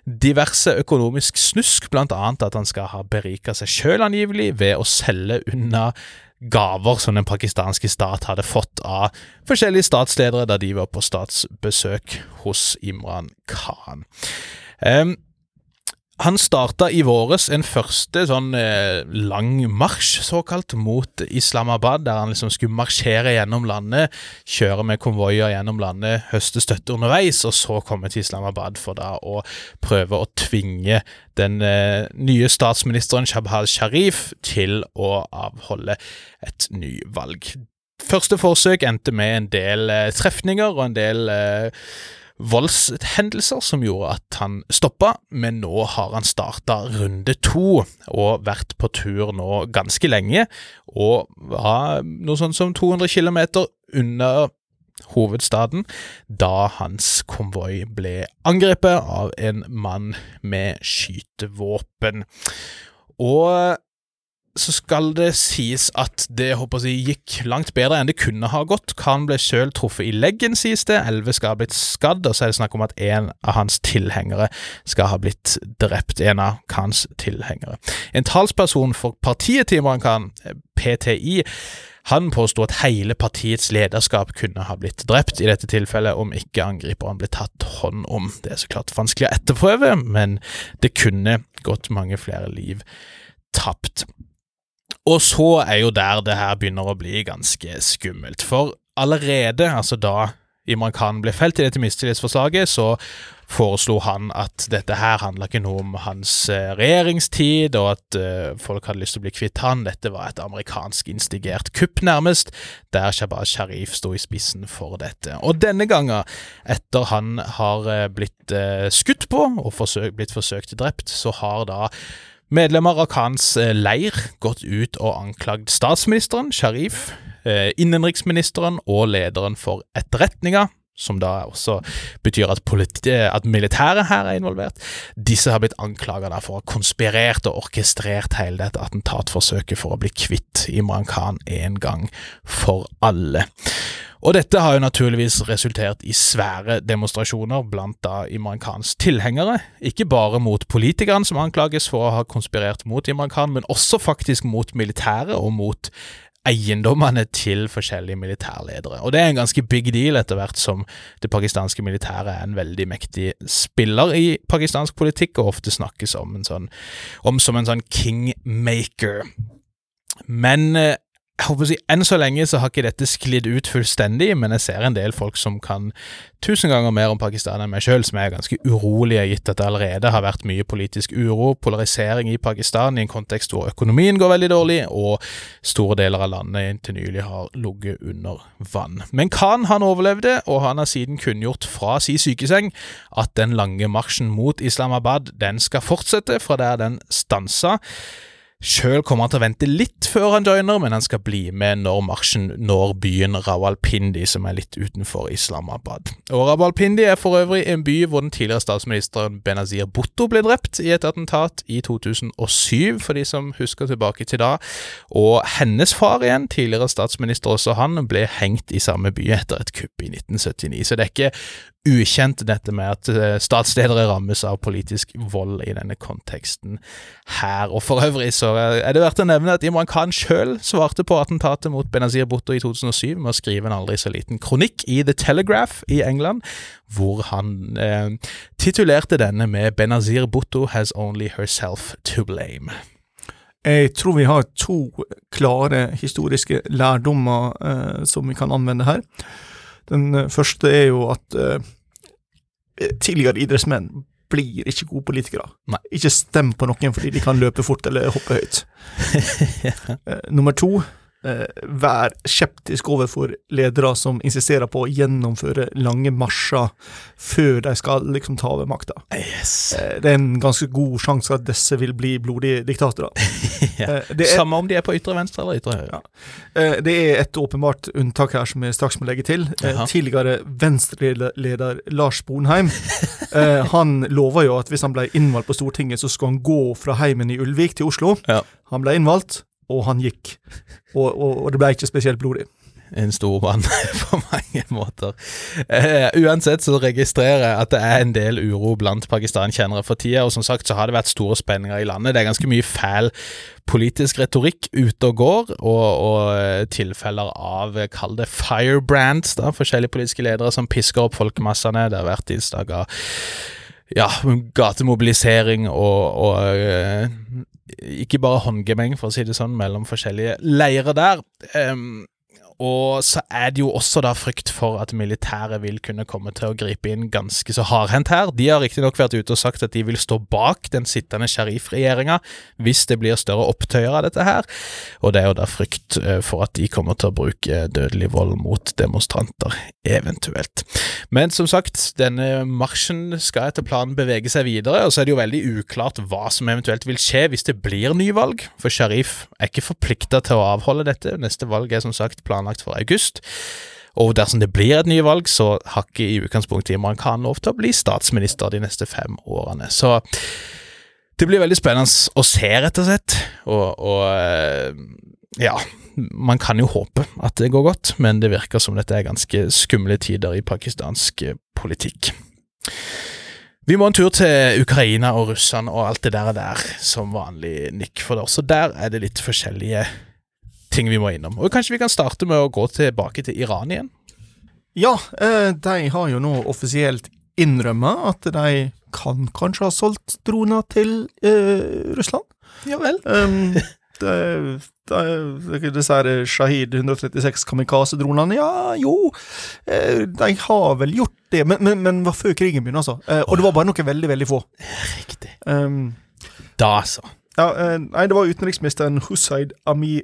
[SPEAKER 1] diverse økonomisk snusk, blant annet at han skal ha berika seg sjøl angivelig ved å selge unna gaver som den pakistanske stat hadde fått av forskjellige statsledere da de var på statsbesøk hos Imran Khan. Um, han starta i våres en første sånn eh, lang marsj, såkalt, mot Islamabad, der han liksom skulle marsjere gjennom landet, kjøre med konvoier gjennom landet, høste støtte underveis, og så komme til Islamabad for da å prøve å tvinge den eh, nye statsministeren Shabhaz Sharif til å avholde et nyvalg. Første forsøk endte med en del eh, trefninger og en del eh, voldshendelser som gjorde at han stoppa, men nå har han starta runde to og vært på tur nå ganske lenge, og var noe sånn som 200 km under hovedstaden da hans konvoi ble angrepet av en mann med skytevåpen. Og så skal det sies at det håper jeg, gikk langt bedre enn det kunne ha gått. Khan ble sjøl truffet i leggen, sies det. Elleve skal ha blitt skadd, og så er det snakk om at en av hans tilhengere skal ha blitt drept. En av Khans tilhengere. En talsperson for partiet til Imran Khan, PTI, han påsto at hele partiets lederskap kunne ha blitt drept i dette tilfellet om ikke angriperen ble tatt hånd om. Det er så klart vanskelig å etterprøve, men det kunne gått mange flere liv tapt. Og så er jo der det her begynner å bli ganske skummelt. For allerede, altså da Imran Khan ble felt i dette mistillitsforslaget, så foreslo han at dette her handla ikke noe om hans eh, regjeringstid, og at uh, folk hadde lyst til å bli kvitt han. Dette var et amerikansk instigert kupp, nærmest, der Shabaz Sharif sto i spissen for dette. Og denne gangen, etter han har uh, blitt uh, skutt på og forsøk, blitt forsøkt drept, så har da Medlemmer av Khans eh, leir gått ut og anklagd statsministeren, Sharif, eh, innenriksministeren og lederen for etterretninga, som da også betyr at, at militæret her er involvert. Disse har blitt anklaga for å ha konspirert og orkestrert hele dette attentatforsøket for å bli kvitt Imran Khan en gang for alle. Og dette har jo naturligvis resultert i svære demonstrasjoner blant da Imran Khans tilhengere, ikke bare mot politikerne som anklages for å ha konspirert mot Imran Khan, men også faktisk mot militæret og mot eiendommene til forskjellige militærledere. Og det er en ganske big deal etter hvert som det pakistanske militæret er en veldig mektig spiller i pakistansk politikk, og ofte snakkes om, en sånn, om som en sånn kingmaker. Men eh, jeg håper å si, Enn så lenge så har ikke dette sklidd ut fullstendig, men jeg ser en del folk som kan tusen ganger mer om Pakistan enn meg sjøl, som er ganske urolige, gitt at det allerede har vært mye politisk uro, polarisering i Pakistan i en kontekst hvor økonomien går veldig dårlig, og store deler av landet inntil nylig har ligget under vann. Men Khan han overlevde, og han har siden kunngjort fra si sykeseng at den lange marsjen mot Islamabad den skal fortsette fra der den stansa. Sjøl kommer han til å vente litt før han joiner, men han skal bli med når marsjen når byen Rawalpindi, som er litt utenfor Islamabad. Og Rawalpindi er for øvrig en by hvor den tidligere statsministeren Benazir Bhutto ble drept i et attentat i 2007, for de som husker tilbake til da. Og hennes far igjen, tidligere statsminister også han, ble hengt i samme by etter et kupp i 1979. Så det er ikke ukjent, dette med at eh, statsledere rammes av politisk vold i denne konteksten her. Og for øvrig så er det verdt å nevne at Imran Khan sjøl svarte på attentatet mot Benazir Bhutto i 2007 med å skrive en aldri så liten kronikk i The Telegraph i England, hvor han eh, titulerte denne med 'Benazir Bhutto has only herself to blame'.
[SPEAKER 2] Jeg tror vi har to klare historiske lærdommer eh, som vi kan anvende her. Den eh, første er jo at eh, tidligere idrettsmenn blir ikke gode politikere.
[SPEAKER 1] Nei.
[SPEAKER 2] Ikke stem på noen fordi de kan løpe fort eller hoppe høyt. [LAUGHS] Eh, nummer to, eh, vær skeptisk overfor ledere som insisterer på å gjennomføre lange marsjer før de skal liksom ta over makta.
[SPEAKER 1] Yes.
[SPEAKER 2] Eh, det er en ganske god sjanse at disse vil bli blodige diktatorer. [LAUGHS]
[SPEAKER 1] ja.
[SPEAKER 2] Eh, er-
[SPEAKER 1] Samme om de er på ytre venstre eller ytre høyre.
[SPEAKER 2] Eh, Det er et åpenbart unntak her som jeg straks må legge til. Eh, Tidligere Venstre-leder Lars Bonheim eh, Han lova jo at hvis han ble innvalgt på Stortinget, så skulle han gå fra heimen i Ulvik til Oslo.
[SPEAKER 1] Ja.
[SPEAKER 2] Han ble innvalgt, og han gikk. Og, og, og det ble ikke spesielt blodig.
[SPEAKER 1] en stor mann [LAUGHS] på mange måter. Uh, uansett så registrerer jeg at det er en del uro blant pakistankjennere for tida, og som sagt så har det vært store spenninger i landet. Det er ganske mye fæl politisk retorikk ute og går, og, og eh, tilfeller av, eh, kall det firebrands, da, forskjellige politiske ledere som pisker opp folkemassene. Det har vært av ja, gatemobilisering og, og eh, ikke bare håndgemeng, for å si det sånn, mellom forskjellige leirer der. Em, og så er det jo også da frykt for at militæret vil kunne komme til å gripe inn ganske så hardhendt her. De har riktignok vært ute og sagt at de vil stå bak den sittende sharif-regjeringa hvis det blir større opptøyer av dette her, og det er jo da frykt eh, for at de kommer til å bruke dødelig vold mot demonstranter, eventuelt. Men som sagt, denne marsjen skal etter planen bevege seg videre, og så er det jo veldig uklart hva som eventuelt vil skje hvis det blir nyvalg, for Sharif er ikke forplikta til å avholde dette. Neste valg er som sagt planlagt for august. Og dersom det blir et nyvalg, så har ikke i utgangspunktet Imran lov til å bli statsminister de neste fem årene. Så det blir veldig spennende å se, rett og slett. Og, og eh, ja, man kan jo håpe at det går godt, men det virker som dette er ganske skumle tider i pakistansk eh, politikk. Vi må en tur til Ukraina og Russland og alt det der, der som vanlig, Nick, for også der er det litt forskjellige ting vi må innom. Og kanskje vi kan starte med å gå tilbake til Iran igjen?
[SPEAKER 2] Ja, eh, de har jo nå offisielt innrømma at de kan kanskje ha solgt droner til eh, Russland.
[SPEAKER 1] Ja vel.
[SPEAKER 2] Um, det, det, disse her Shahid 136 kamikaze-dronene, ja jo, eh, de har vel gjort det, men, men, men var før krigen begynte, altså. Eh, og det var bare noen veldig, veldig få.
[SPEAKER 1] Riktig.
[SPEAKER 2] Um,
[SPEAKER 1] Da, så.
[SPEAKER 2] Ja, eh, nei, det var utenriksministeren Hussein Amir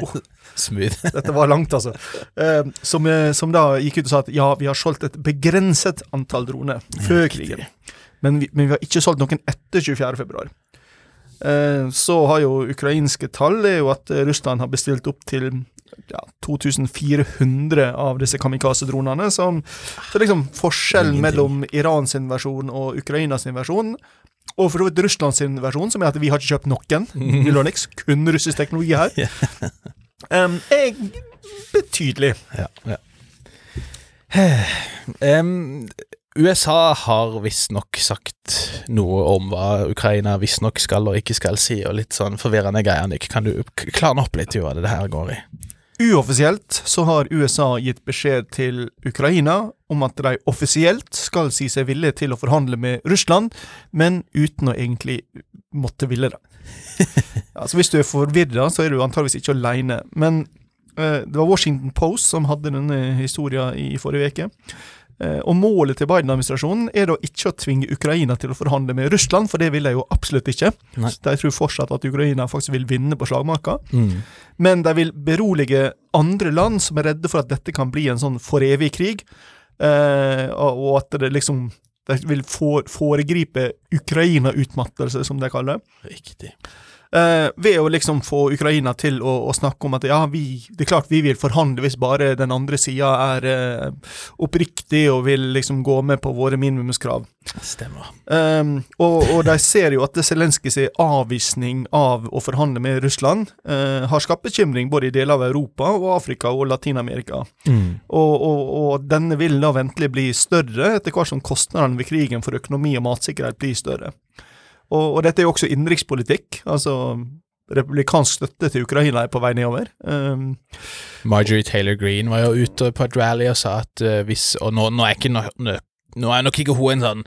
[SPEAKER 2] Oh. [LAUGHS]
[SPEAKER 1] Smooth. [LAUGHS]
[SPEAKER 2] Dette var langt, altså. Eh, som, eh, som da gikk ut og sa at ja, vi har solgt et begrenset antall droner før krigen. Men vi, men vi har ikke solgt noen etter 24. februar. Eh, så har jo ukrainske tall er jo at Russland har bestilt opp til ja, 2400 av disse kamikaze-dronene. som- Så liksom forskjellen mellom Irans versjon og Ukrainas versjon, og for så vidt Russlands versjon, som er at vi har ikke kjøpt noen. Vi [LAUGHS] lå niks, kun russisk teknologi her. Um, [LAUGHS] er betydelig.
[SPEAKER 1] Ja, ja. [SIGHS] Um, USA har visstnok sagt noe om hva Ukraina visstnok skal og ikke skal si, og litt sånn forvirrende greier. Nick, kan du klarne opp litt i hva det her går i?
[SPEAKER 2] Uoffisielt så har USA gitt beskjed til Ukraina om at de offisielt skal si seg villige til å forhandle med Russland, men uten å egentlig måtte ville det. [LAUGHS] altså Hvis du er forvirra, så er du antageligvis ikke aleine. Men uh, det var Washington Post som hadde denne historien i forrige uke. Eh, og Målet til Biden-administrasjonen er da ikke å tvinge Ukraina til å forhandle med Russland, for det vil de jo absolutt ikke. Nei. De tror fortsatt at Ukraina faktisk vil vinne på slagmarka. Mm. Men de vil berolige andre land som er redde for at dette kan bli en sånn for evig krig, eh, og at det liksom de vil foregripe Ukraina-utmattelse, som de kaller det.
[SPEAKER 1] Riktig
[SPEAKER 2] eh, ved å liksom få Ukraina til å, å, snakke om at ja, vi, det er klart vi vil forhandle hvis bare den andre sida er eh, oppriktig og vil liksom gå med på våre minimumskrav.
[SPEAKER 1] Stemmer.
[SPEAKER 2] Um, og, og, de ser jo at Zelenskyjs avvisning av å forhandle med Russland uh, har skapt bekymring både i deler av Europa og Afrika og Latin-Amerika. Mm. Og, og, og, denne vil da ventelig bli større etter hvert som kostnadene ved krigen for økonomi og matsikkerhet blir større. Og, og dette er jo også innenrikspolitikk. Altså republikansk støtte til Ukraina er på vei nedover. Um,
[SPEAKER 1] Marjorie Taylor Green var jo ute på et rally og sa at uh, hvis Og nå, nå, er ikke, nå, nå, er nok ikke hun en sånn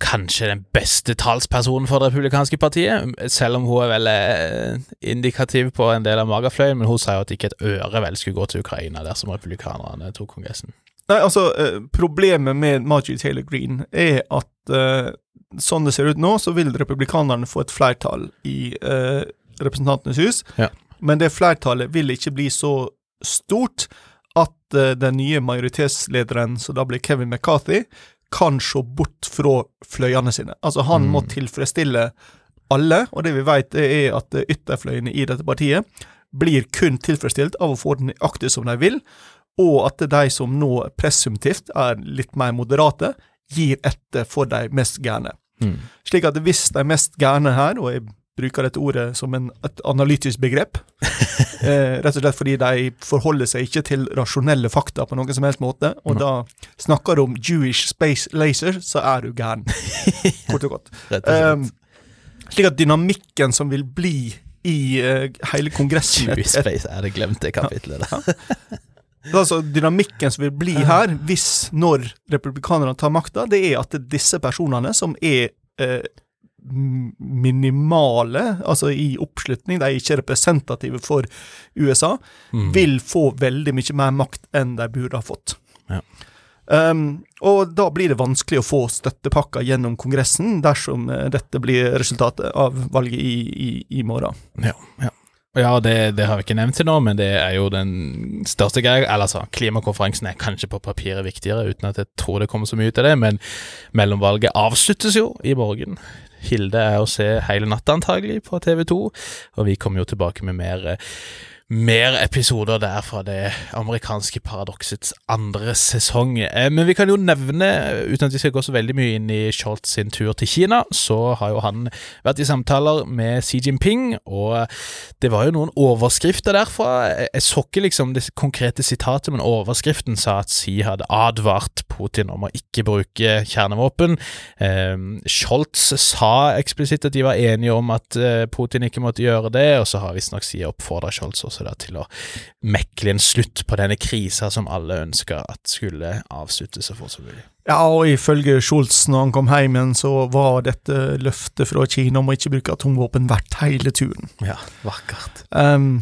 [SPEAKER 1] Kanskje den beste talspersonen for det republikanske partiet, selv om hun er veldig uh, indikativ på en del av magafløyen, men hun sa jo at ikke et øre vel skulle gå til Ukraina dersom republikanerne tok Kongressen.
[SPEAKER 2] Nei, altså, uh, Problemet med Margie Taylor Green er at sånn det ser ut nå, så vil republikanerne få et flertall i uh, Representantenes hus.
[SPEAKER 1] Ja.
[SPEAKER 2] Men det flertallet vil ikke bli så stort at uh, den nye majoritetslederen, som da blir Kevin McCarthy, kan se bort fra fløyene sine. Altså, han mm. må tilfredsstille alle, og det vi vet, er at ytterfløyene i dette partiet blir kun tilfredsstilt av å få den nøyaktig som de vil, og at de som nå presumptivt er litt mer moderate, gir etter for de mest gærne. Mm. Slik at hvis de mest gærne her, og jeg bruker dette ordet som en, et analytisk begrep, [LAUGHS] eh, rett og slett fordi de forholder seg ikke til rasjonelle fakta på noen som helst måte, og mm. da snakker du om Jewish space laser, så er du gæren. [LAUGHS] Kort og godt. Um, slik at dynamikken som vil bli i uh, hele Kongressen
[SPEAKER 1] Jewish [LAUGHS] space, er det glemte kapitlet der.
[SPEAKER 2] Altså, dynamikken som vil bli her, hvis når republikanerne tar makta, det er at disse personene, som er eh, minimale, altså i oppslutning, de er ikke representative for USA, mm. vil få veldig mye mer makt enn de burde ha fått.
[SPEAKER 1] Ja.
[SPEAKER 2] Um, og da blir det vanskelig å få støttepakker gjennom Kongressen dersom uh, dette blir resultatet av valget i, i, i morgen.
[SPEAKER 1] Ja, ja. Ja, det, det, har vi ikke nevnt til nå, men det er jo den største greia. Eller altså, klimakonferansen er kanskje på papiret viktigere, uten at jeg tror det kommer så mye ut av det. Men mellomvalget avsluttes jo i morgen. Hilde er å se hele natta antagelig på TV2, og vi kommer jo tilbake med mer mer episoder der fra det amerikanske paradoksets andre sesong. Eh, men vi kan jo nevne, uten at vi skal gå så veldig mye inn i Scholz sin tur til Kina, så har jo han vært i samtaler med Xi Jinping, og det var jo noen overskrifter derfra. Jeg så ikke liksom det konkrete sitatet, men overskriften sa at Xi hadde advart Putin om å ikke bruke kjernevåpen. Eh, Scholz sa eksplisitt at de var enige om at eh, Putin ikke måtte gjøre det, og så har visstnok Sia oppfordra Scholz også da, til å mekle en slutt på denne krisa som alle ønska at skulle avsluttes så fort som mulig.
[SPEAKER 2] Ja, og ifølge Scholz når han kom hjem igjen, så var dette løftet fra Kina om å ikke bruke atomvåpen verdt hele turen.
[SPEAKER 1] Ja, vakkert.
[SPEAKER 2] Um,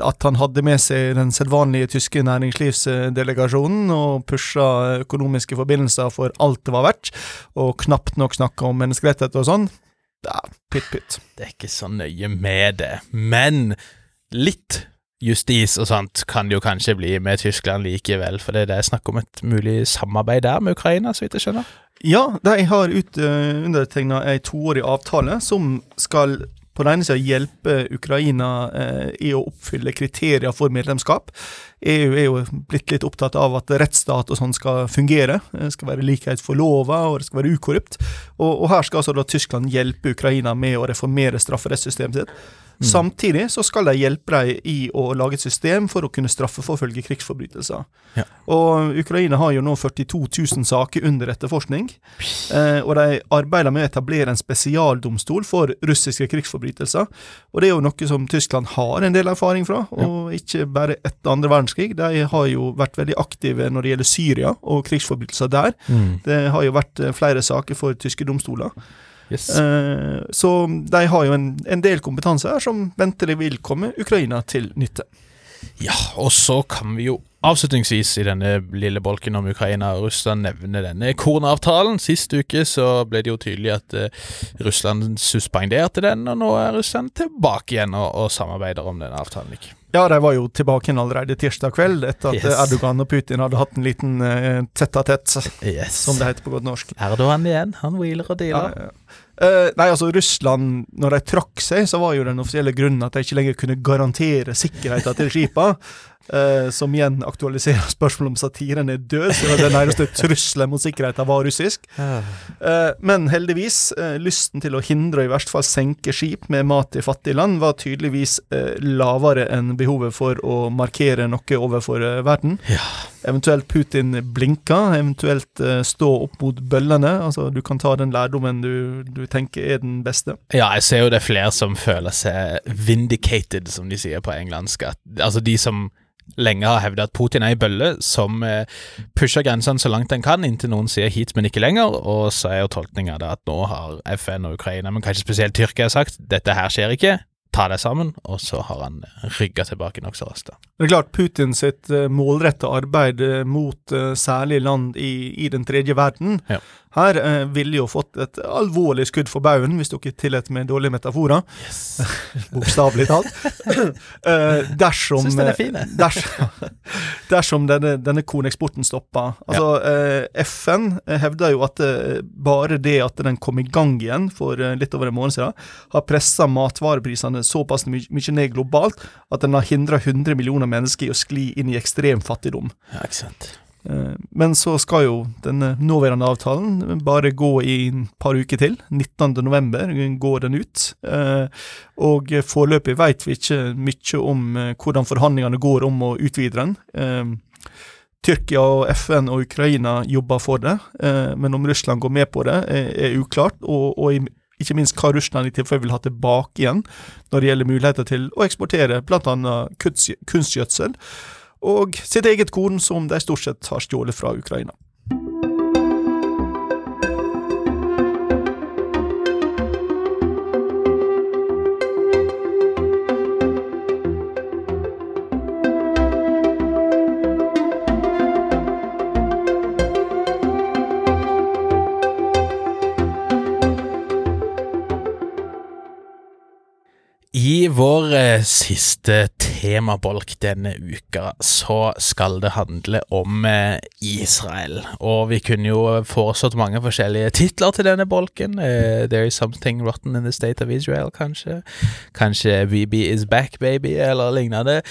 [SPEAKER 2] at han hadde med seg den sedvanlige tyske næringslivsdelegasjonen og pusha økonomiske forbindelser for alt det var verdt, og knapt nok snakka om menneskerettigheter og sånn. Ja, pytt, pytt.
[SPEAKER 1] Det er ikke så nøye med det, men litt justis og sånt kan det jo kanskje bli med Tyskland likevel, for det er snakk om et mulig samarbeid der med Ukraina, så vidt jeg skjønner?
[SPEAKER 2] Ja, de har ut, uh, undertegna ei toårig avtale som skal på den ene sida hjelpe Ukraina eh, i å oppfylle kriterier for medlemskap EU er jo blitt litt opptatt av at rettsstat og sånn skal fungere. Det skal være likhet for lova, og det skal være ukorrupt. Og, og her skal altså da Tyskland hjelpe Ukraina med å reformere strafferettssystemet sitt. Mm. Samtidig så skal de hjelpe dem i å lage et system for å kunne straffeforfølge krigsforbrytelser. Ja. Og Ukraina har jo nå 42 000 saker under etterforskning, eh, og de arbeider med å etablere en spesialdomstol for russiske krigsforbrytelser. Og det er jo noe som Tyskland har en del erfaring fra, og ja. ikke bare etter andre verdenskrig. De har jo vært veldig aktive når det gjelder Syria og krigsforbrytelser der. Mm. Det har jo vært eh, flere saker for tyske domstoler. Yes. Uh, så de har jo en, en del kompetanse her som ventelig vil komme Ukraina til nytte.
[SPEAKER 1] Ja, og så kan vi jo avslutningsvis i denne lille bolken om Ukraina og Russland nevne denne kornavtalen. Sist uke så ble det jo tydelig at uh, Russland suspenderte den, og nå er Russland tilbake igjen og, og samarbeider om den avtalen. ikke?
[SPEAKER 2] Ja, de var jo tilbake igjen allerede tirsdag kveld, etter at yes. Erdogan og Putin hadde hatt en liten uh, tett-a-tett, yes. som det heter på godt norsk.
[SPEAKER 1] Erdogan igjen, han wheeler og dealer. Ja, ja.
[SPEAKER 2] Uh, nei, altså Russland, når de trakk seg, så var jo den offisielle grunnen at de ikke lenger kunne garantere sikkerheten til skipene. Uh, som igjen aktualiserer spørsmålet om satiren er død, så den eneste trusselen mot sikkerheten var russisk. Uh, men heldigvis, uh, lysten til å hindre og i verste fall senke skip med mat i fattige land var tydeligvis lavere enn behovet for å markere noe overfor verden. Ja. Eventuelt Putin blinker, eventuelt stå opp mot bøllene. Altså, du kan ta den lærdommen du, du tenker er den beste.
[SPEAKER 1] Ja, jeg ser jo det er flere som føler seg vindicated, som de sier på engelsk. altså de som lenge har hevdet at Putin er ei bølle som eh, pusher grensene så langt den kan, inntil noen sier hit, men ikke lenger. Og så er jo tolkninga at nå har FN og Ukraina, men kanskje spesielt Tyrkia, sagt dette her skjer ikke. Ta deg sammen, og så har han rygga tilbake nokså raskt.
[SPEAKER 2] Det er klart Putin sitt uh, målretta arbeid mot særlig land i, i, den tredje verden ja. Her eh, ville jo fått et alvorlig skudd for baugen, hvis dere tillater med dårlige metaforer. Yes. [LAUGHS] Bokstavelig talt. [LAUGHS] eh, dersom
[SPEAKER 1] Syns den er fin, [LAUGHS]
[SPEAKER 2] dersom, dersom denne, denne korneksporten stopper. Altså, ja. eh, FN hevder jo at eh, bare det at den kom i gang igjen for eh, litt over en måned siden, har pressa matvareprisene såpass mye, mye ned globalt at den har hindra 100 millioner mennesker i å skli inn i ekstrem fattigdom.
[SPEAKER 1] Ja, ikke sant.
[SPEAKER 2] Eh, men så skal jo den nåværende avtalen bare gå i en par uker til. 19.11 går den ut. Eh, og foreløpig vet vi ikke mye om eh, hvordan forhandlingene går om å utvide den. Tyrkia og FN og Ukraina jobber for det, men om Russland går med på det, er uklart. Og, og ikke minst hva Russland i tilfelle vil ha tilbake igjen når det gjelder muligheter til å eksportere bl.a. kunstgjødsel og sitt eget korn, som de stort sett har stjålet fra Ukraina.
[SPEAKER 1] I vår eh, siste temabolk denne uka så skal det handle om eh, Israel. Og vi kunne jo foreslått mange forskjellige titler til denne bolken. Eh, There is something rotten in the state of Israel, kanskje. Kanskje BB is back, baby, eller lignende.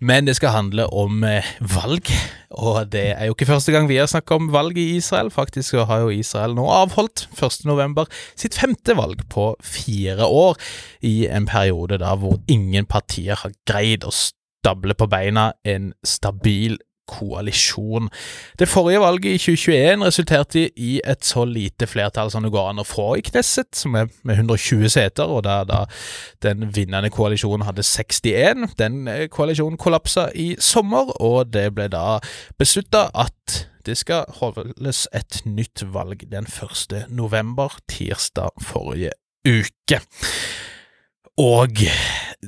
[SPEAKER 1] Men det skal handle om eh, valg, og det er jo ikke første gang vi har snakket om valg i Israel. Faktisk så har jo Israel nå avholdt 1.11. sitt femte valg på fire år, i en periode da hvor ingen partier har greid å stable på beina en stabil koalisjon. Det forrige valget i 2021 resulterte i et så lite flertall som det går an å få i Knesset, som er med 120 seter, og der da den vinnende koalisjonen hadde 61. Den eh, koalisjonen kollapsa i sommer, og det ble da beslutta at det skal holdes et nytt valg den 1. november, tirsdag forrige uke. Og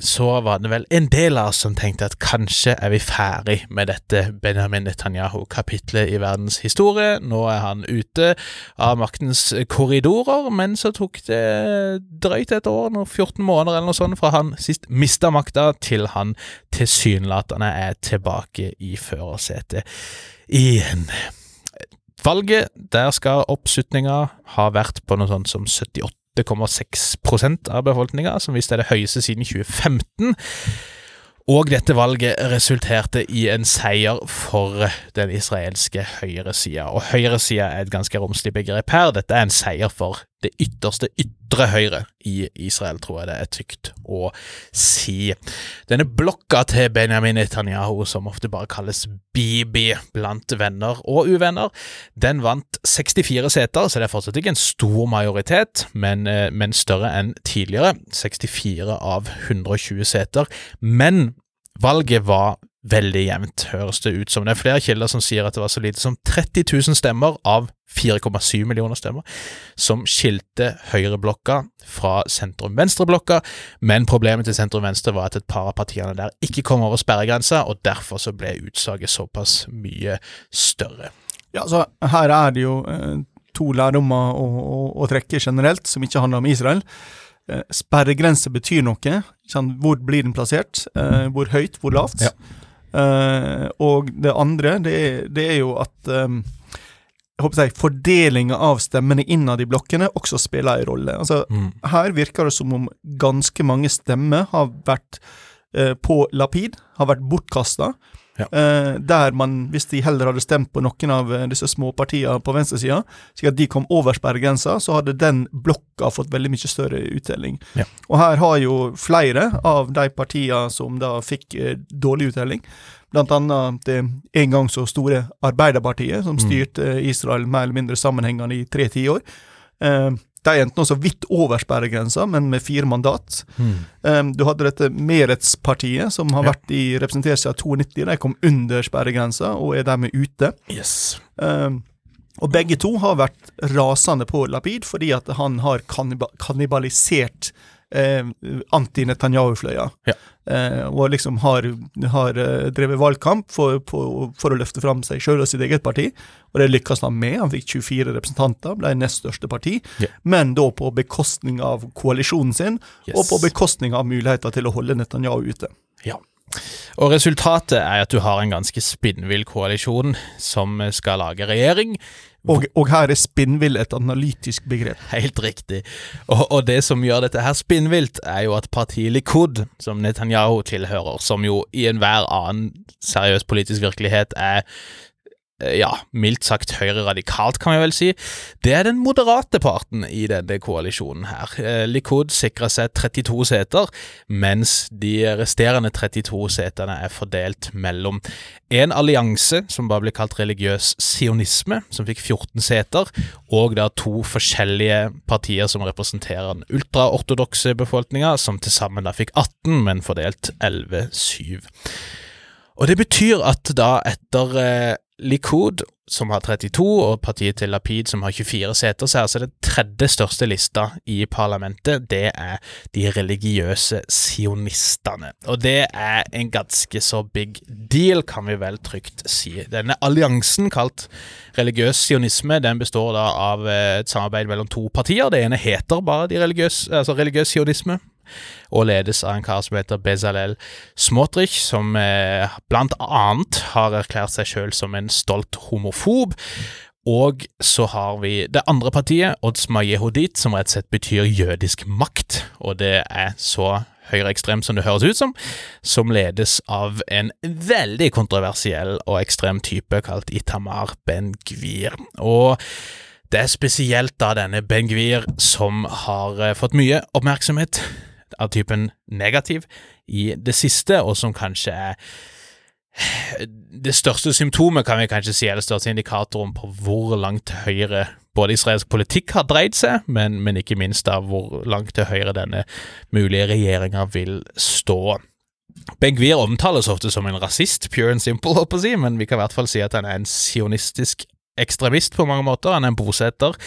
[SPEAKER 1] så var det vel en del av oss som tenkte at kanskje er vi ferdig med dette Benjamin Netanyahu-kapitlet i verdens historie. Nå er han ute av maktens korridorer, men så tok det drøyt et år, 14 måneder eller noe sånt, fra han sist mista makta, til han tilsynelatende er tilbake i førersetet igjen. Valget, der skal oppslutninga ha vært på noe sånt som 78 8,6 av befolkninga, som visst er det høyeste siden 2015. Og dette valget resulterte i en seier for den israelske høyresida. Og høyresida er et ganske romslig begrep her. Dette er en seier for det ytterste ytre høyre i Israel, tror jeg det er tykt å si. Denne blokka til Benjamin Netanyahu, som ofte bare kalles Bibi blant venner og uvenner, den vant 64 seter, så det er fortsatt ikke en stor majoritet, men, eh, men større enn tidligere. 64 av 120 seter. Men valget var veldig jevnt, høres det ut som. Det er flere kilder som sier at det var så lite som 30 000 stemmer av 4,7 millioner stemmer som skilte høyreblokka fra sentrum-venstre-blokka, men problemet til sentrum-venstre var at et par av partiene der ikke kom over sperregrensa, og derfor så ble utsaget såpass mye større.
[SPEAKER 2] Ja, så Her er det jo eh, to lærdommer å, å, å, trekke generelt, som ikke handler om Israel. Eh, sperregrense betyr noe. Hvor blir den plassert? Eh, hvor høyt? Hvor lavt? Ja. Uh, og det andre, det er, det er jo at um, jeg håper jeg, Fordelinga av stemmene innad i blokkene også spiller en rolle. Altså, mm. Her virker det som om ganske mange stemmer har vært uh, på Lapid, har vært bortkasta. Ja. Eh, der man, hvis de heller hadde stemt på noen av disse småpartiene på venstresida, slik at de kom over sperregrensa, så hadde den blokka fått veldig mye større uttelling. Ja. Og her har jo flere av de partiene som da fikk dårlig uttelling, Blant annet det en gang så store Arbeiderpartiet, som mm. styrte Israel mer eller mindre sammenhengende i tre tiår. Eh, de endte nå så vidt over sperregrensa, men med fire mandat. Mm. Um, du hadde dette Meretspartiet, som har ja. vært i representert siden 92. De kom under sperregrensa og er dermed ute.
[SPEAKER 1] Yes.
[SPEAKER 2] Um, og begge to har vært rasende på Lapid fordi at han har kannibalisert eh, anti-Netanyahu-fløya. Ja. Eh, og liksom har, har eh, drevet valgkamp for, på, for, å løfte fram seg sjøl og sitt eget parti. Og det lykkes han med. Han fikk 24 representanter, ble nest største parti. ja. Men da på bekostning av koalisjonen sin, yes. og på bekostning av muligheter til å holde Netanyahu ute.
[SPEAKER 1] Ja. Og Resultatet er at du har en ganske spinnvill koalisjon som skal lage regjering,
[SPEAKER 2] og, og, her er spinnvill et analytisk begrep.
[SPEAKER 1] Helt riktig. Og, og, det som gjør dette her spinnvilt, er jo at partiet Likud, som Netanyahu tilhører, som jo i enhver annen seriøs politisk virkelighet er ja, mildt sagt høyre radikalt, kan vi vel si. Det er den moderate parten i denne koalisjonen her. Eh, Likud sikrer seg 32 seter, mens de resterende 32 setene er fordelt mellom en allianse, som bare blir kalt religiøs sionisme, som fikk 14 seter, og da to forskjellige partier som representerer den ultraortodokse befolkninga, som til sammen da fikk 18, men fordelt 11-7. Og det betyr at da etter eh, Likud, som har 32, og partiet til Lapid, som har 24 seter, så er altså det tredje største lista i parlamentet, det er de religiøse sionistene. Og det er en ganske så big deal, kan vi vel trygt si. Denne alliansen, kalt religiøs sionisme, den består da av eh, et samarbeid mellom to partier. Det ene heter bare de religiøse, altså religiøs sionisme og ledes av en kar som heter Bezalel Smotrich, som eh, blant annet har erklært seg sjøl som en stolt homofob. Og så har vi det andre partiet, Odsma Yehudit, som rett og slett betyr jødisk makt. Og det er så høyreekstremt som det høres ut som, som ledes av en veldig kontroversiell og ekstrem type kalt Itamar Ben-Gvir. Og det er spesielt da denne Ben-Gvir som har eh, fått mye oppmerksomhet av typen negativ i det siste, og som kanskje er det største symptomet, kan vi kanskje si, eller største indikatoren på hvor langt til høyre både israelsk politikk har dreid seg, men, men ikke minst da hvor langt til høyre denne mulige regjeringa vil stå. Begvir omtales ofte som en rasist, pure and simple, håper jeg, men vi kan i hvert fall si at han er en sionistisk ekstremist på mange måter. Han er en bosetter.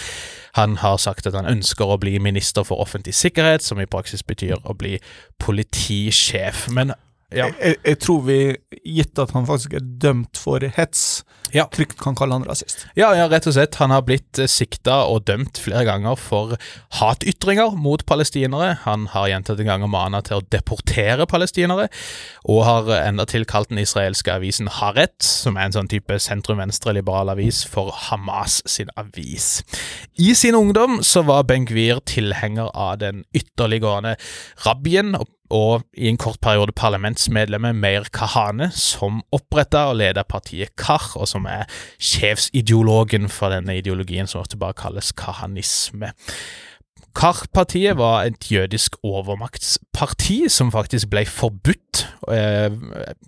[SPEAKER 1] Han har sagt at han ønsker å bli minister for offentlig sikkerhet, som i praksis betyr å bli politisjef. Men ja.
[SPEAKER 2] Jeg, jeg, tror vi, gitt at han faktisk er dømt for hets,
[SPEAKER 1] Ja.
[SPEAKER 2] trygt kan kalle han rasist.
[SPEAKER 1] Ja, ja, rett og slett. Han har blitt eh, sikta og dømt flere ganger for hatytringer mot palestinere. Han har gjentatte ganger mana til å deportere palestinere, og har endatil kalt den israelske avisen Haaretz, som er en sånn type sentrum-venstre-liberal avis, for Hamas sin avis. I sin ungdom så var Ben-Gvir tilhenger av den ytterliggående rabbien og og i en kort periode parlamentsmedlemmet Meir Kahane, som oppretta og leda partiet KAR, og som er sjefsideologen for denne ideologien som ofte bare kalles kahanisme. Kar-partiet var et jødisk overmaktsparti som faktisk ble forbudt eh,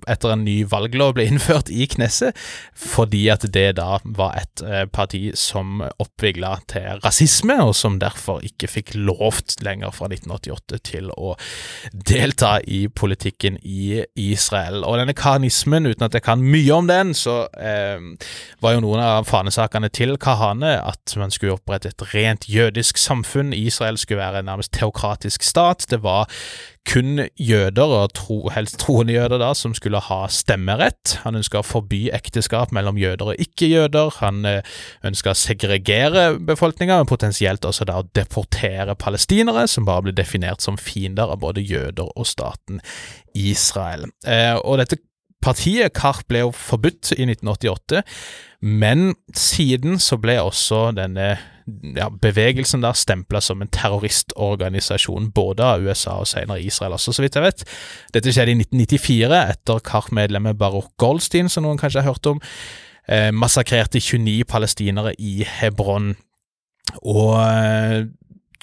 [SPEAKER 1] etter en ny valglov ble innført i Knesset, fordi at det da var et eh, parti som oppvigla til rasisme, og som derfor ikke fikk lovt lenger fra 1988 til å delta i politikken i Israel. Og denne kahanismen, uten at jeg kan mye om den, så eh, var jo noen av fanesakene til Kahane at man skulle opprette et rent jødisk samfunn Israel skulle være en nærmest teokratisk stat. Det var kun jøder, og tro, helst troende jøder, da, som skulle ha stemmerett. Han ønska å forby ekteskap mellom jøder og ikke-jøder. Han eh, ønska å segregere befolkninga, men potensielt også da å deportere palestinere, som bare ble definert som fiender av både jøder og staten Israel. Eh, og dette Partiet KARP ble jo forbudt i 1988, men siden så ble også denne ja, bevegelsen der stempla som en terroristorganisasjon, både av USA og senere Israel også, så vidt jeg vet. Dette skjedde i 1994, etter KARP-medlemmet Baruch Goldstein, som noen kanskje har hørt om, eh, massakrerte 29 palestinere i Hebron. Og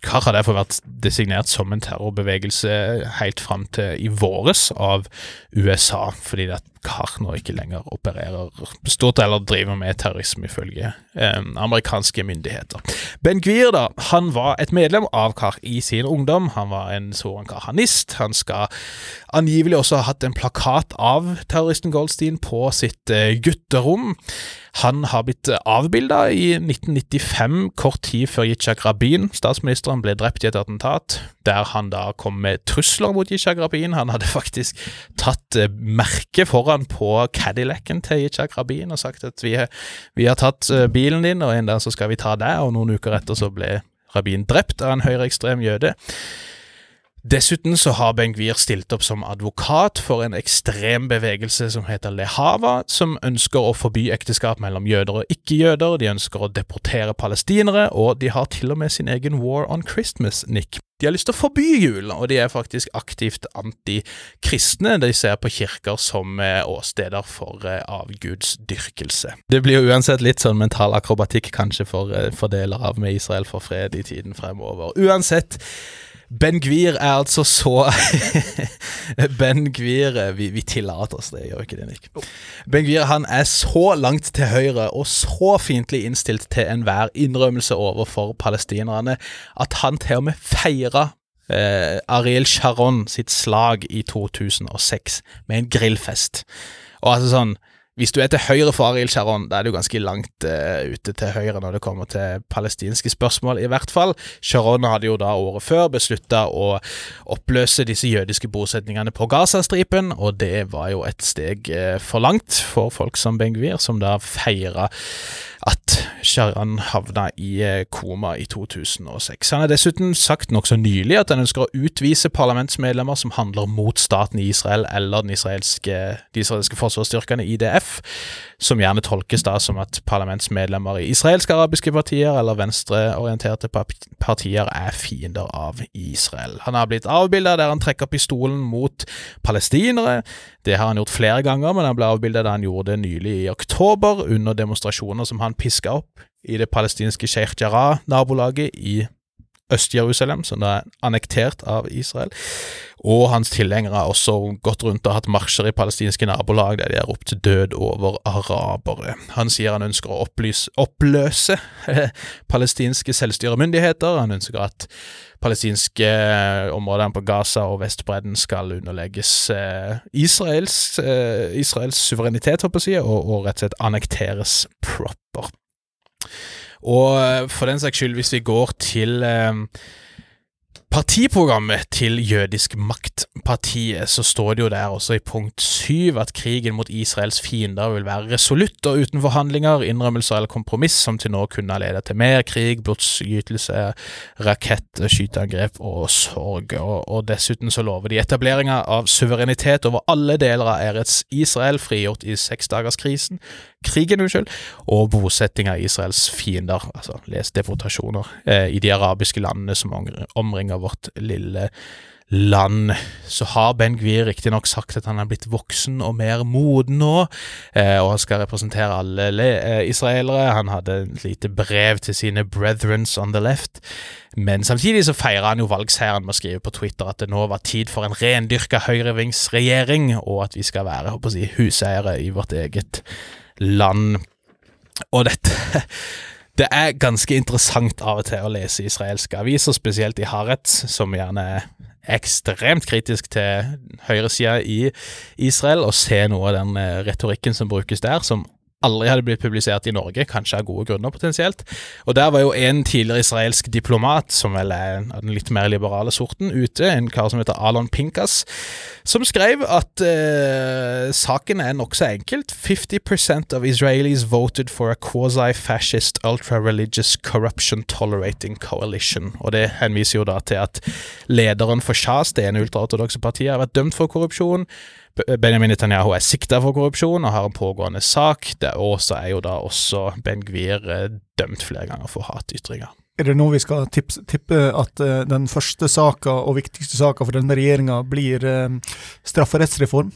[SPEAKER 1] KAR har derfor vært designert som en terrorbevegelse helt fram til i våres av USA, fordi at KAR nå ikke lenger opererer stort eller driver med terrorisme, ifølge eh, amerikanske myndigheter. Ben Gvir, da, han var et medlem av KAR i sin ungdom. Han var en sånn kahanist. Han skal angivelig også ha hatt en plakat av terroristen Goldstein på sitt eh, gutterom. Han har blitt avbilda i 1995, kort tid før Yitzhak Rabin, statsministeren, ble drept i et attentat, der han da kom med trusler mot Yitzhak Rabin. Han hadde faktisk tatt merket merke foran på Cadillacen til Yitzhak Rabin og sagt at vi, vi har tatt eh, bilen din, og en dag så skal vi ta deg, og noen uker etter så ble Rabin drept av en høyreekstrem jøde. Dessuten så har Ben-Gvir stilt opp som advokat for en ekstrem bevegelse som heter Lehava, som ønsker å forby ekteskap mellom jøder og ikke-jøder, de ønsker å deportere palestinere, og de har til og med sin egen War on Christmas, Nick. De har lyst til å forby jul, og de er faktisk aktivt antikristne. De ser på kirker som eh, åsteder for eh, avgudsdyrkelse. Det blir jo uansett litt sånn mental akrobatikk kanskje for, eh, for deler av med Israel for fred i tiden fremover. Uansett, Ben Gvir er altså så [LAUGHS] Ben Gvir vi, vi, tillater oss det, gjør ikke det, Nick? Ben Gvir han er så langt til høyre og så fiendtlig innstilt til enhver innrømmelse overfor palestinerne at han til og med feira eh, Ariel Sharon sitt slag i 2006 med en grillfest. Og altså sånn hvis du er til høyre for Arild Sharon, da er du ganske langt uh, ute til høyre når det kommer til palestinske spørsmål, i hvert fall. Sharon hadde jo da året før beslutta å oppløse disse jødiske bosetningene på Gazastripen, og det var jo et steg uh, for langt for folk som Ben-Gvir, som da feira at Sharon havna i uh, koma i 2006. Han har dessuten sagt nokså nylig at han ønsker å utvise parlamentsmedlemmer som handler mot staten i Israel eller den israelske, de israelske forsvarsstyrkene, IDF, som gjerne tolkes da som at parlamentsmedlemmer i israelske arabiske partier eller venstreorienterte partier er fiender av Israel. Han har blitt avbilda der han trekker pistolen mot palestinere. Det har han gjort flere ganger, men han ble avbildet da han gjorde det nylig i oktober, under demonstrasjoner som han piska opp i det palestinske Sheikh Jarrah-nabolaget i Øst-Jerusalem, som er annektert av Israel. Og hans tilhengere har også gått rundt og hatt marsjer i palestinske nabolag der de har ropt død over arabere. Han sier han ønsker å opplyse, oppløse palestinske selvstyremyndigheter. Han ønsker at palestinske områdene på Gaza og Vestbredden skal underlegges eh, Israels, eh, Israels suverenitet, håper jeg, og, og rett og slett annekteres proper. Og eh, for den saks skyld, hvis vi går til eh, partiprogrammet til Jødisk Makt partiet så står det jo der også i punkt syv at krigen mot Israels fiender vil være resolutt og uten forhandlinger, innrømmelser eller kompromiss som til nå kunne ha ledet til mer krig, blodsgytelse, rakettskyteangrep og sorg. Og, og, dessuten så lover de etableringa av suverenitet over alle deler av Eretz Israel, frigjort i seksdagerskrisen, krigen, unnskyld, og bosetting av Israels fiender, altså les deportasjoner, eh, i de arabiske landene som omringer vårt lille land. Så har Ben Gvir riktignok sagt at han er blitt voksen og mer moden nå, eh, og han skal representere alle eh, israelere. Han hadde et lite brev til sine brethrens on the left. Men samtidig så feirer han jo valgseieren med å skrive på Twitter at det nå var tid for en rendyrka høyrevingsregjering, og at vi skal være håper jeg, huseiere i vårt eget land. Og dette [LAUGHS] det er ganske interessant av og til å lese israelske aviser, spesielt i Haaretz, som gjerne er ekstremt kritisk til høyresida i Israel, og se noe av den eh, retorikken som brukes der, som aldri hadde blitt publisert i Norge, kanskje av gode grunner potensielt. Og der var jo en tidligere israelsk diplomat, som vel er av den litt mer liberale sorten, ute, en kar som heter Alon Pinkas, som skrev at uh, saken er nokså enkelt. 50% of Israelis voted for a quasi-fascist ultra-religious corruption tolerating coalition. Og det henviser jo da til at lederen for Shas, det ene ultraortodokse partiet, har vært dømt for korrupsjon. Benjamin Netanyahu er sikta for korrupsjon og har en pågående sak. Og så er jo da også Ben Gvir eh, dømt flere ganger for hatytringer.
[SPEAKER 2] Er det nå vi skal tippe, tippe at uh, den første saka og viktigste saka for denne regjeringa blir uh, strafferettsreform?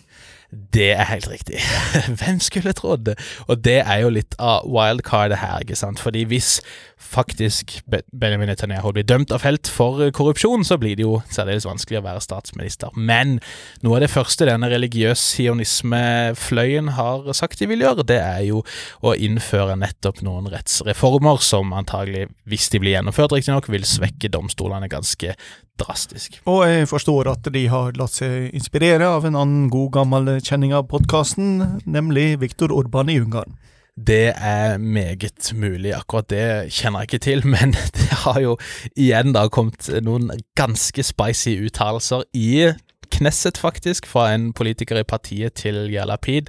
[SPEAKER 1] Det er helt riktig. [LAUGHS] Hvem skulle trodd det? Og det er jo litt av wildcardet her, ikke sant. Fordi hvis faktisk Benjamin Netanyahu blir dømt av felt for korrupsjon, så blir det jo særdeles vanskelig å være statsminister. Men noe av det første denne religiøs sionismefløyen har sagt de vil gjøre, det er jo å innføre nettopp noen rettsreformer som antagelig, hvis de blir gjennomført riktignok, vil svekke domstolene ganske drastisk.
[SPEAKER 2] Og jeg forstår at de har latt seg inspirere av en annen god gammel kjenning av podkasten, nemlig Viktor Orban i Ungarn.
[SPEAKER 1] Det er meget mulig, akkurat det kjenner jeg ikke til, [LAUGHS] men det har jo igjen da kommet noen ganske spicy uttalelser i Knesset, faktisk, fra en politiker i partiet til Jalapid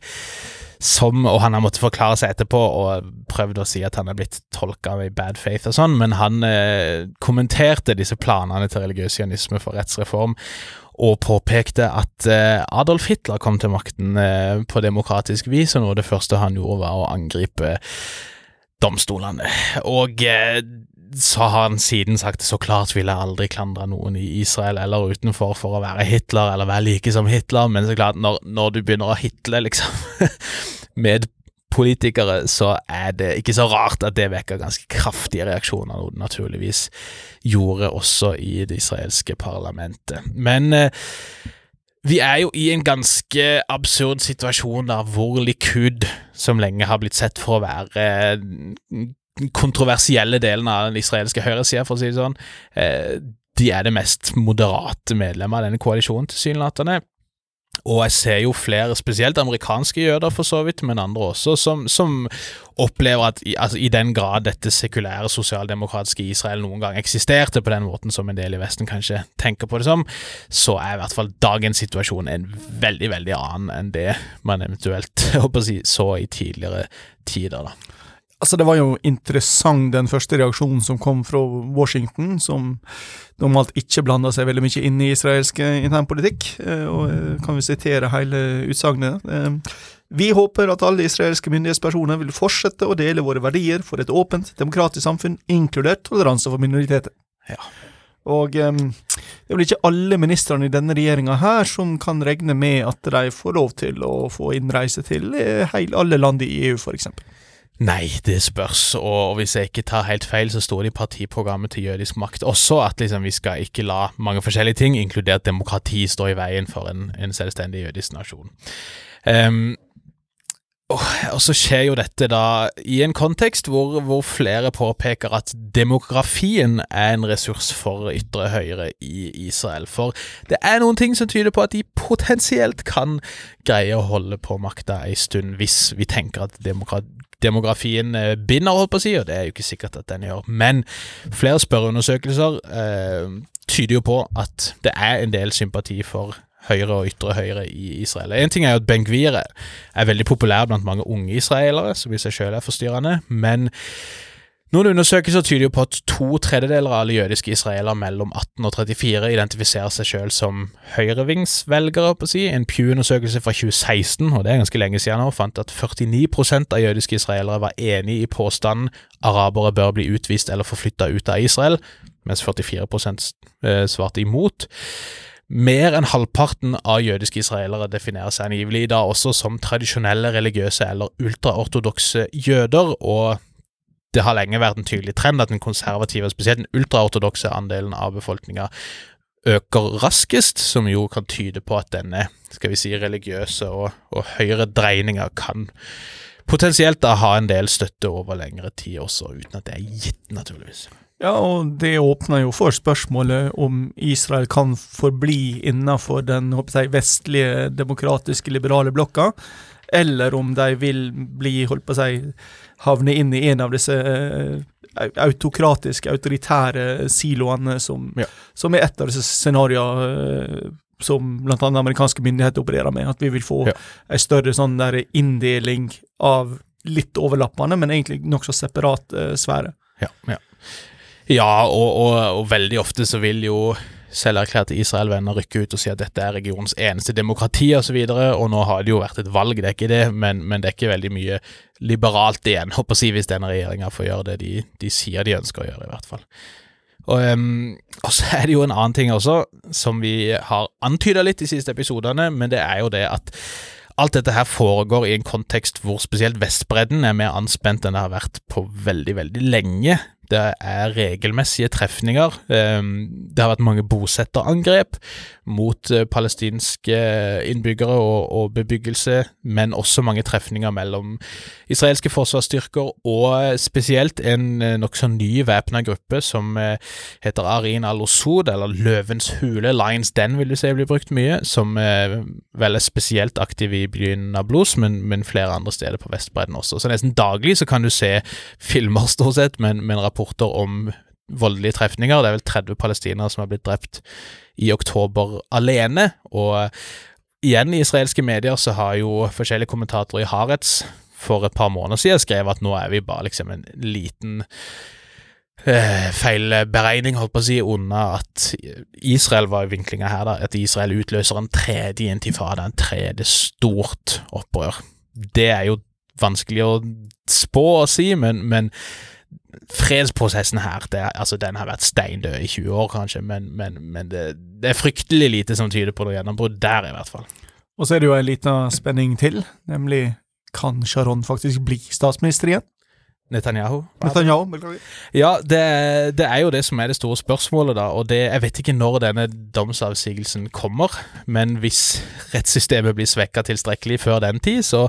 [SPEAKER 1] som Og han har måttet forklare seg etterpå og prøvd å si at han er blitt tolka i bad faith og sånn, men han eh, kommenterte disse planene til religiøs sionisme for rettsreform. Og påpekte at eh, Adolf Hitler kom til makten eh, på demokratisk vis, og noe av det første han gjorde, var å angripe domstolene. Og eh, så har han siden sagt så klart vil jeg aldri klandre noen i Israel eller utenfor for å være Hitler eller være like som Hitler, men så klart, når, når du begynner å hitle, liksom, [LAUGHS] med politikere, så er det ikke så rart at det vekker ganske kraftige reaksjoner, noe det naturligvis gjorde også i det israelske parlamentet. Men eh, vi er jo i en ganske absurd situasjon da, hvor Likud, som lenge har blitt sett for å være den kontroversielle delen av den israelske høyresida, for å si det sånn, eh, de er det mest moderate medlemmet av denne koalisjonen, tilsynelatende. Og jeg ser jo flere, spesielt amerikanske jøder for så vidt, men andre også, som, som opplever at altså, i den grad dette sekulære sosialdemokratiske Israel noen gang eksisterte på den måten som en del i Vesten kanskje tenker på det som, så er i hvert fall dagens situasjon en veldig, veldig annen enn det man eventuelt [LAUGHS] si, så i tidligere tider. da.
[SPEAKER 2] Altså, det var jo interessant, den første reaksjonen som kom fra Washington, som normalt ikke blanda seg veldig mye inn i israelsk internpolitikk. Eh, og eh, kan vi sitere hele utsagnet? Eh, vi håper at alle israelske myndighetspersoner vil fortsette å dele våre verdier for et åpent, demokratisk samfunn, inkludert toleranse for minoriteter.
[SPEAKER 1] Ja.
[SPEAKER 2] Og um, det er vel ikke alle ministrene i denne regjeringa her som kan regne med at de får lov til å få innreise til alle land i EU, for eksempel.
[SPEAKER 1] Nei, det spørs, og hvis jeg ikke tar helt feil, så står det i partiprogrammet til Jødisk makt også at liksom, vi skal ikke la mange forskjellige ting, inkludert demokrati, stå i veien for en, en selvstendig jødisk nasjon. Um, og så skjer jo dette da i en kontekst hvor, hvor, flere påpeker at demografien er en ressurs for ytre høyre i Israel. For det er noen ting som tyder på at de potensielt kan greie å holde på makta ei stund, hvis vi tenker at demografien eh, binder, holdt på å si, og det er jo ikke sikkert at den gjør. Men flere spørreundersøkelser eh, tyder jo på at det er en del sympati for høyre og ytre høyre i Israel. En ting er jo at Ben Gvir er veldig populær blant mange unge israelere, som i seg selv er forstyrrende, men noen undersøkelser tyder jo på at to tredjedeler av alle jødiske israelere mellom 18 og 34 identifiserer seg selv som høyrevingsvelgere, på å si. En Pew-undersøkelse fra 2016, og det er ganske lenge siden nå, fant at 49% av jødiske israelere var enig i påstanden arabere bør bli utvist eller forflytta ut av Israel, mens 44 eh, svarte imot. Mer enn halvparten av jødiske israelere definerer seg angivelig i dag også som tradisjonelle religiøse eller ultraortodokse jøder, og det har lenge vært en tydelig trend at den konservative, spesielt den ultraortodokse andelen av befolkninga øker raskest, som jo kan tyde på at denne skal vi si, religiøse og, og høyere dreininga kan potensielt da ha en del støtte over lengre tid også, uten at det er gitt, naturligvis.
[SPEAKER 2] Ja, og det åpner jo for spørsmålet om Israel kan forbli innenfor den jeg, vestlige, demokratiske, liberale blokka, eller om de vil bli, holdt på å si, havne inn i en av disse uh, autokratiske, autoritære siloene som, ja. som, er et av disse scenarioene uh, som bl.a. amerikanske myndigheter opererer med. At vi vil få ja. en større sånn der inndeling av litt overlappende, men egentlig nokså separat uh, sfære.
[SPEAKER 1] Ja, ja. Ja, og, og, og, veldig ofte så vil jo selverklærte Israel-venner rykke ut og si at dette er regionens eneste demokrati osv., og, så og nå har det jo vært et valg, det er ikke det, men, men det er ikke veldig mye liberalt igjen, håper jeg, hvis denne regjeringa får gjøre det de, de, sier de ønsker å gjøre, i hvert fall. Og, um, så er det jo en annen ting også, som vi har antyda litt de siste episodene, men det er jo det at Alt dette her foregår i en kontekst hvor spesielt Vestbredden er mer anspent enn det har vært på veldig, veldig lenge. Det er regelmessige trefninger. Ehm, det har vært mange bosetterangrep mot eh, palestinske innbyggere og, bebyggelse, men også mange trefninger mellom israelske forsvarsstyrker og spesielt en eh, nokså ny væpna gruppe som eh, heter Arin al-Osud, eller Løvens hule, Lions Den vil du si blir brukt mye, som vel er spesielt aktiv i byen Nablus, men, men flere andre steder på Vestbredden også. Så nesten daglig så kan du se filmer, stort sett, men, men rapporter om voldelige trefninger. Det er vel 30 palestinere som har blitt drept i oktober alene. Og igjen i israelske medier så har jo forskjellige kommentatorer i Haaretz for et par måneder siden skrevet at nå er vi bare liksom en liten eh, feilberegning, holdt på å si, unna at Israel var i vinklinga her, da. At Israel utløser en tredje intifada, en tredje stort opprør. Det er jo vanskelig å spå og si, men, men fredsprosessen her, det, altså den har vært steindød i 20 år, kanskje, men, men, men det, det, er fryktelig lite som tyder på noe gjennombrudd der, i hvert fall.
[SPEAKER 2] Og så er det jo en liten spenning til, nemlig kan Sharon faktisk bli statsminister igjen?
[SPEAKER 1] Netanyahu.
[SPEAKER 2] Netanyahu, beklager.
[SPEAKER 1] Ja, det, det, er jo det som er det store spørsmålet, da. Og det, jeg vet ikke når denne domsavsigelsen kommer, men hvis rettssystemet blir svekka tilstrekkelig før den tid, så,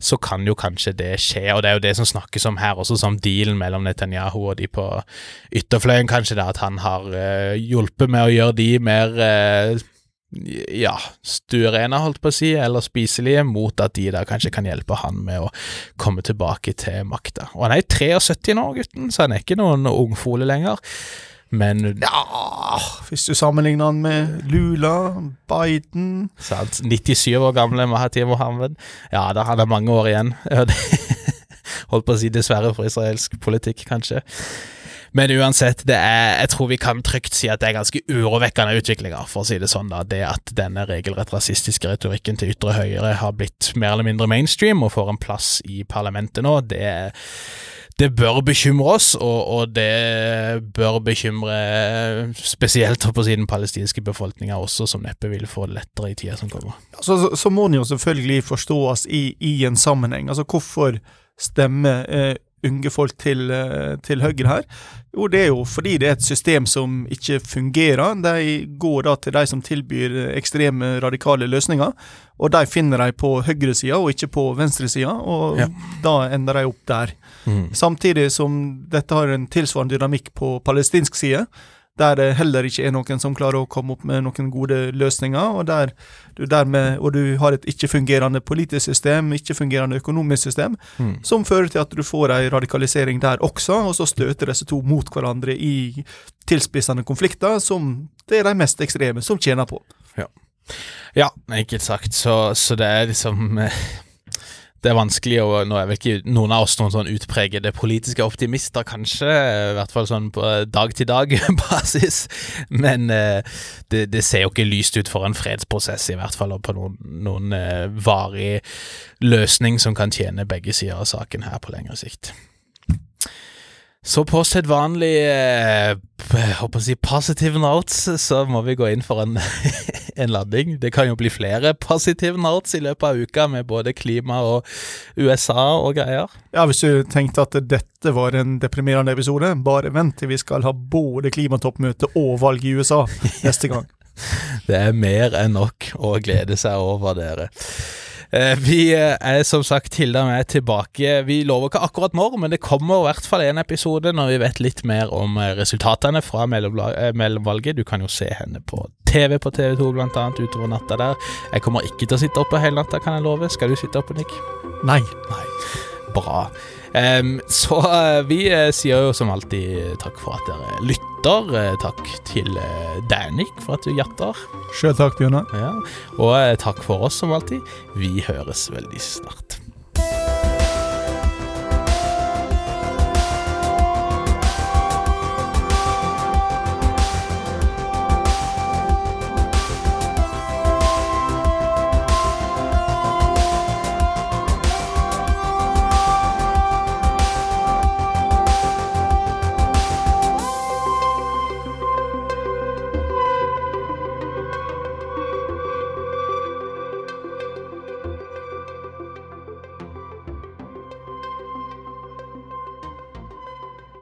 [SPEAKER 1] så, kan jo kanskje det skje. Og det er jo det som snakkes om her, også som dealen mellom Netanyahu og de på ytterfløyen, kanskje, da, at han har uh, hjulpet med å gjøre de mer uh, ja, stuerene, holdt på å si, eller spiselige, mot at de da kanskje kan hjelpe han med å komme tilbake til makta. Og han er 73 nå, gutten, så han er ikke noen ungfole lenger. Men
[SPEAKER 2] Ja, hvis du sammenligner han med Lula, Biden
[SPEAKER 1] Sant. 97 år gamle Mahatir Mohammed. Ja da, han har mange år igjen. [LAUGHS] Holdt på å si dessverre for israelsk politikk, kanskje. Men uansett, er, jeg tror vi kan trygt si at det er ganske urovekkende utviklinger, for å si det sånn. da, Det at denne regelrett rasistiske retorikken til ytre høyre har blitt mer eller mindre mainstream og får en plass i parlamentet nå, det, det bør bekymre oss, og, og, det bør bekymre spesielt på siden palestinske befolkninga også, som neppe vil få det lettere i tida som kommer.
[SPEAKER 2] Så, så, så må den jo selvfølgelig forstås i, i, en sammenheng. Altså hvorfor stemmer eh, unge folk til, eh, til, høyre her? Jo, det er jo fordi det er et system som ikke fungerer. De går da til de som tilbyr ekstreme, radikale løsninger, og de finner de på høyresida og ikke på venstresida, og ja. da ender de opp der. Mm. Samtidig som dette har en tilsvarende dynamikk på palestinsk side der det heller ikke er noen som klarer å komme opp med noen gode løsninger, og der du dermed Og du har et ikke-fungerende politisk system, ikke-fungerende økonomisk system, mm. som fører til at du får ei radikalisering der også, og så støter disse to mot hverandre i tilspissende konflikter, som det er de mest ekstreme som tjener på.
[SPEAKER 1] Ja. Ja, enkelt sagt. Så, så det er liksom eh, Det er vanskelig å Nå er vel ikke noen av oss noen sånn utpregede politiske optimister, kanskje. I hvert fall sånn på dag-til-dag-basis. [LAUGHS] Men eh, det, det, ser jo ikke lyst ut for en fredsprosess, i hvert fall, og på noen, noen eh, varig løsning som kan tjene begge sider av saken her på lengre sikt. Så på sedvanlig eh, håper si positive notes, så må vi gå inn for en, [LAUGHS] en landing. Det kan jo bli flere positive notes i løpet av uka, med både klima og USA og greier.
[SPEAKER 2] Ja, Hvis du tenkte at dette var en deprimerende episode, bare vent til vi skal ha både klimatoppmøte og valg i USA [LAUGHS] neste gang.
[SPEAKER 1] det er mer enn nok å glede seg over, dere. Eh, vi eh, er som sagt Hilda med tilbake. Vi lover ikke akkurat når, men det kommer i hvert fall en episode når vi vet litt mer om eh, resultatene fra mellomvalget. Du kan jo se henne på TV på TV2 blant annet utover natta der. Jeg kommer ikke til å sitte oppe hele natta, kan jeg love. Skal du sitte oppe, Nick?
[SPEAKER 2] Nei.
[SPEAKER 1] Nei. Bra. Um, så uh, vi uh, sier jo som alltid takk for at dere lytter. Takk til Danik for at du gjatter.
[SPEAKER 2] Sjøl takk, Bjørnar.
[SPEAKER 1] Ja. Og takk for oss som alltid. Vi høres veldig snart.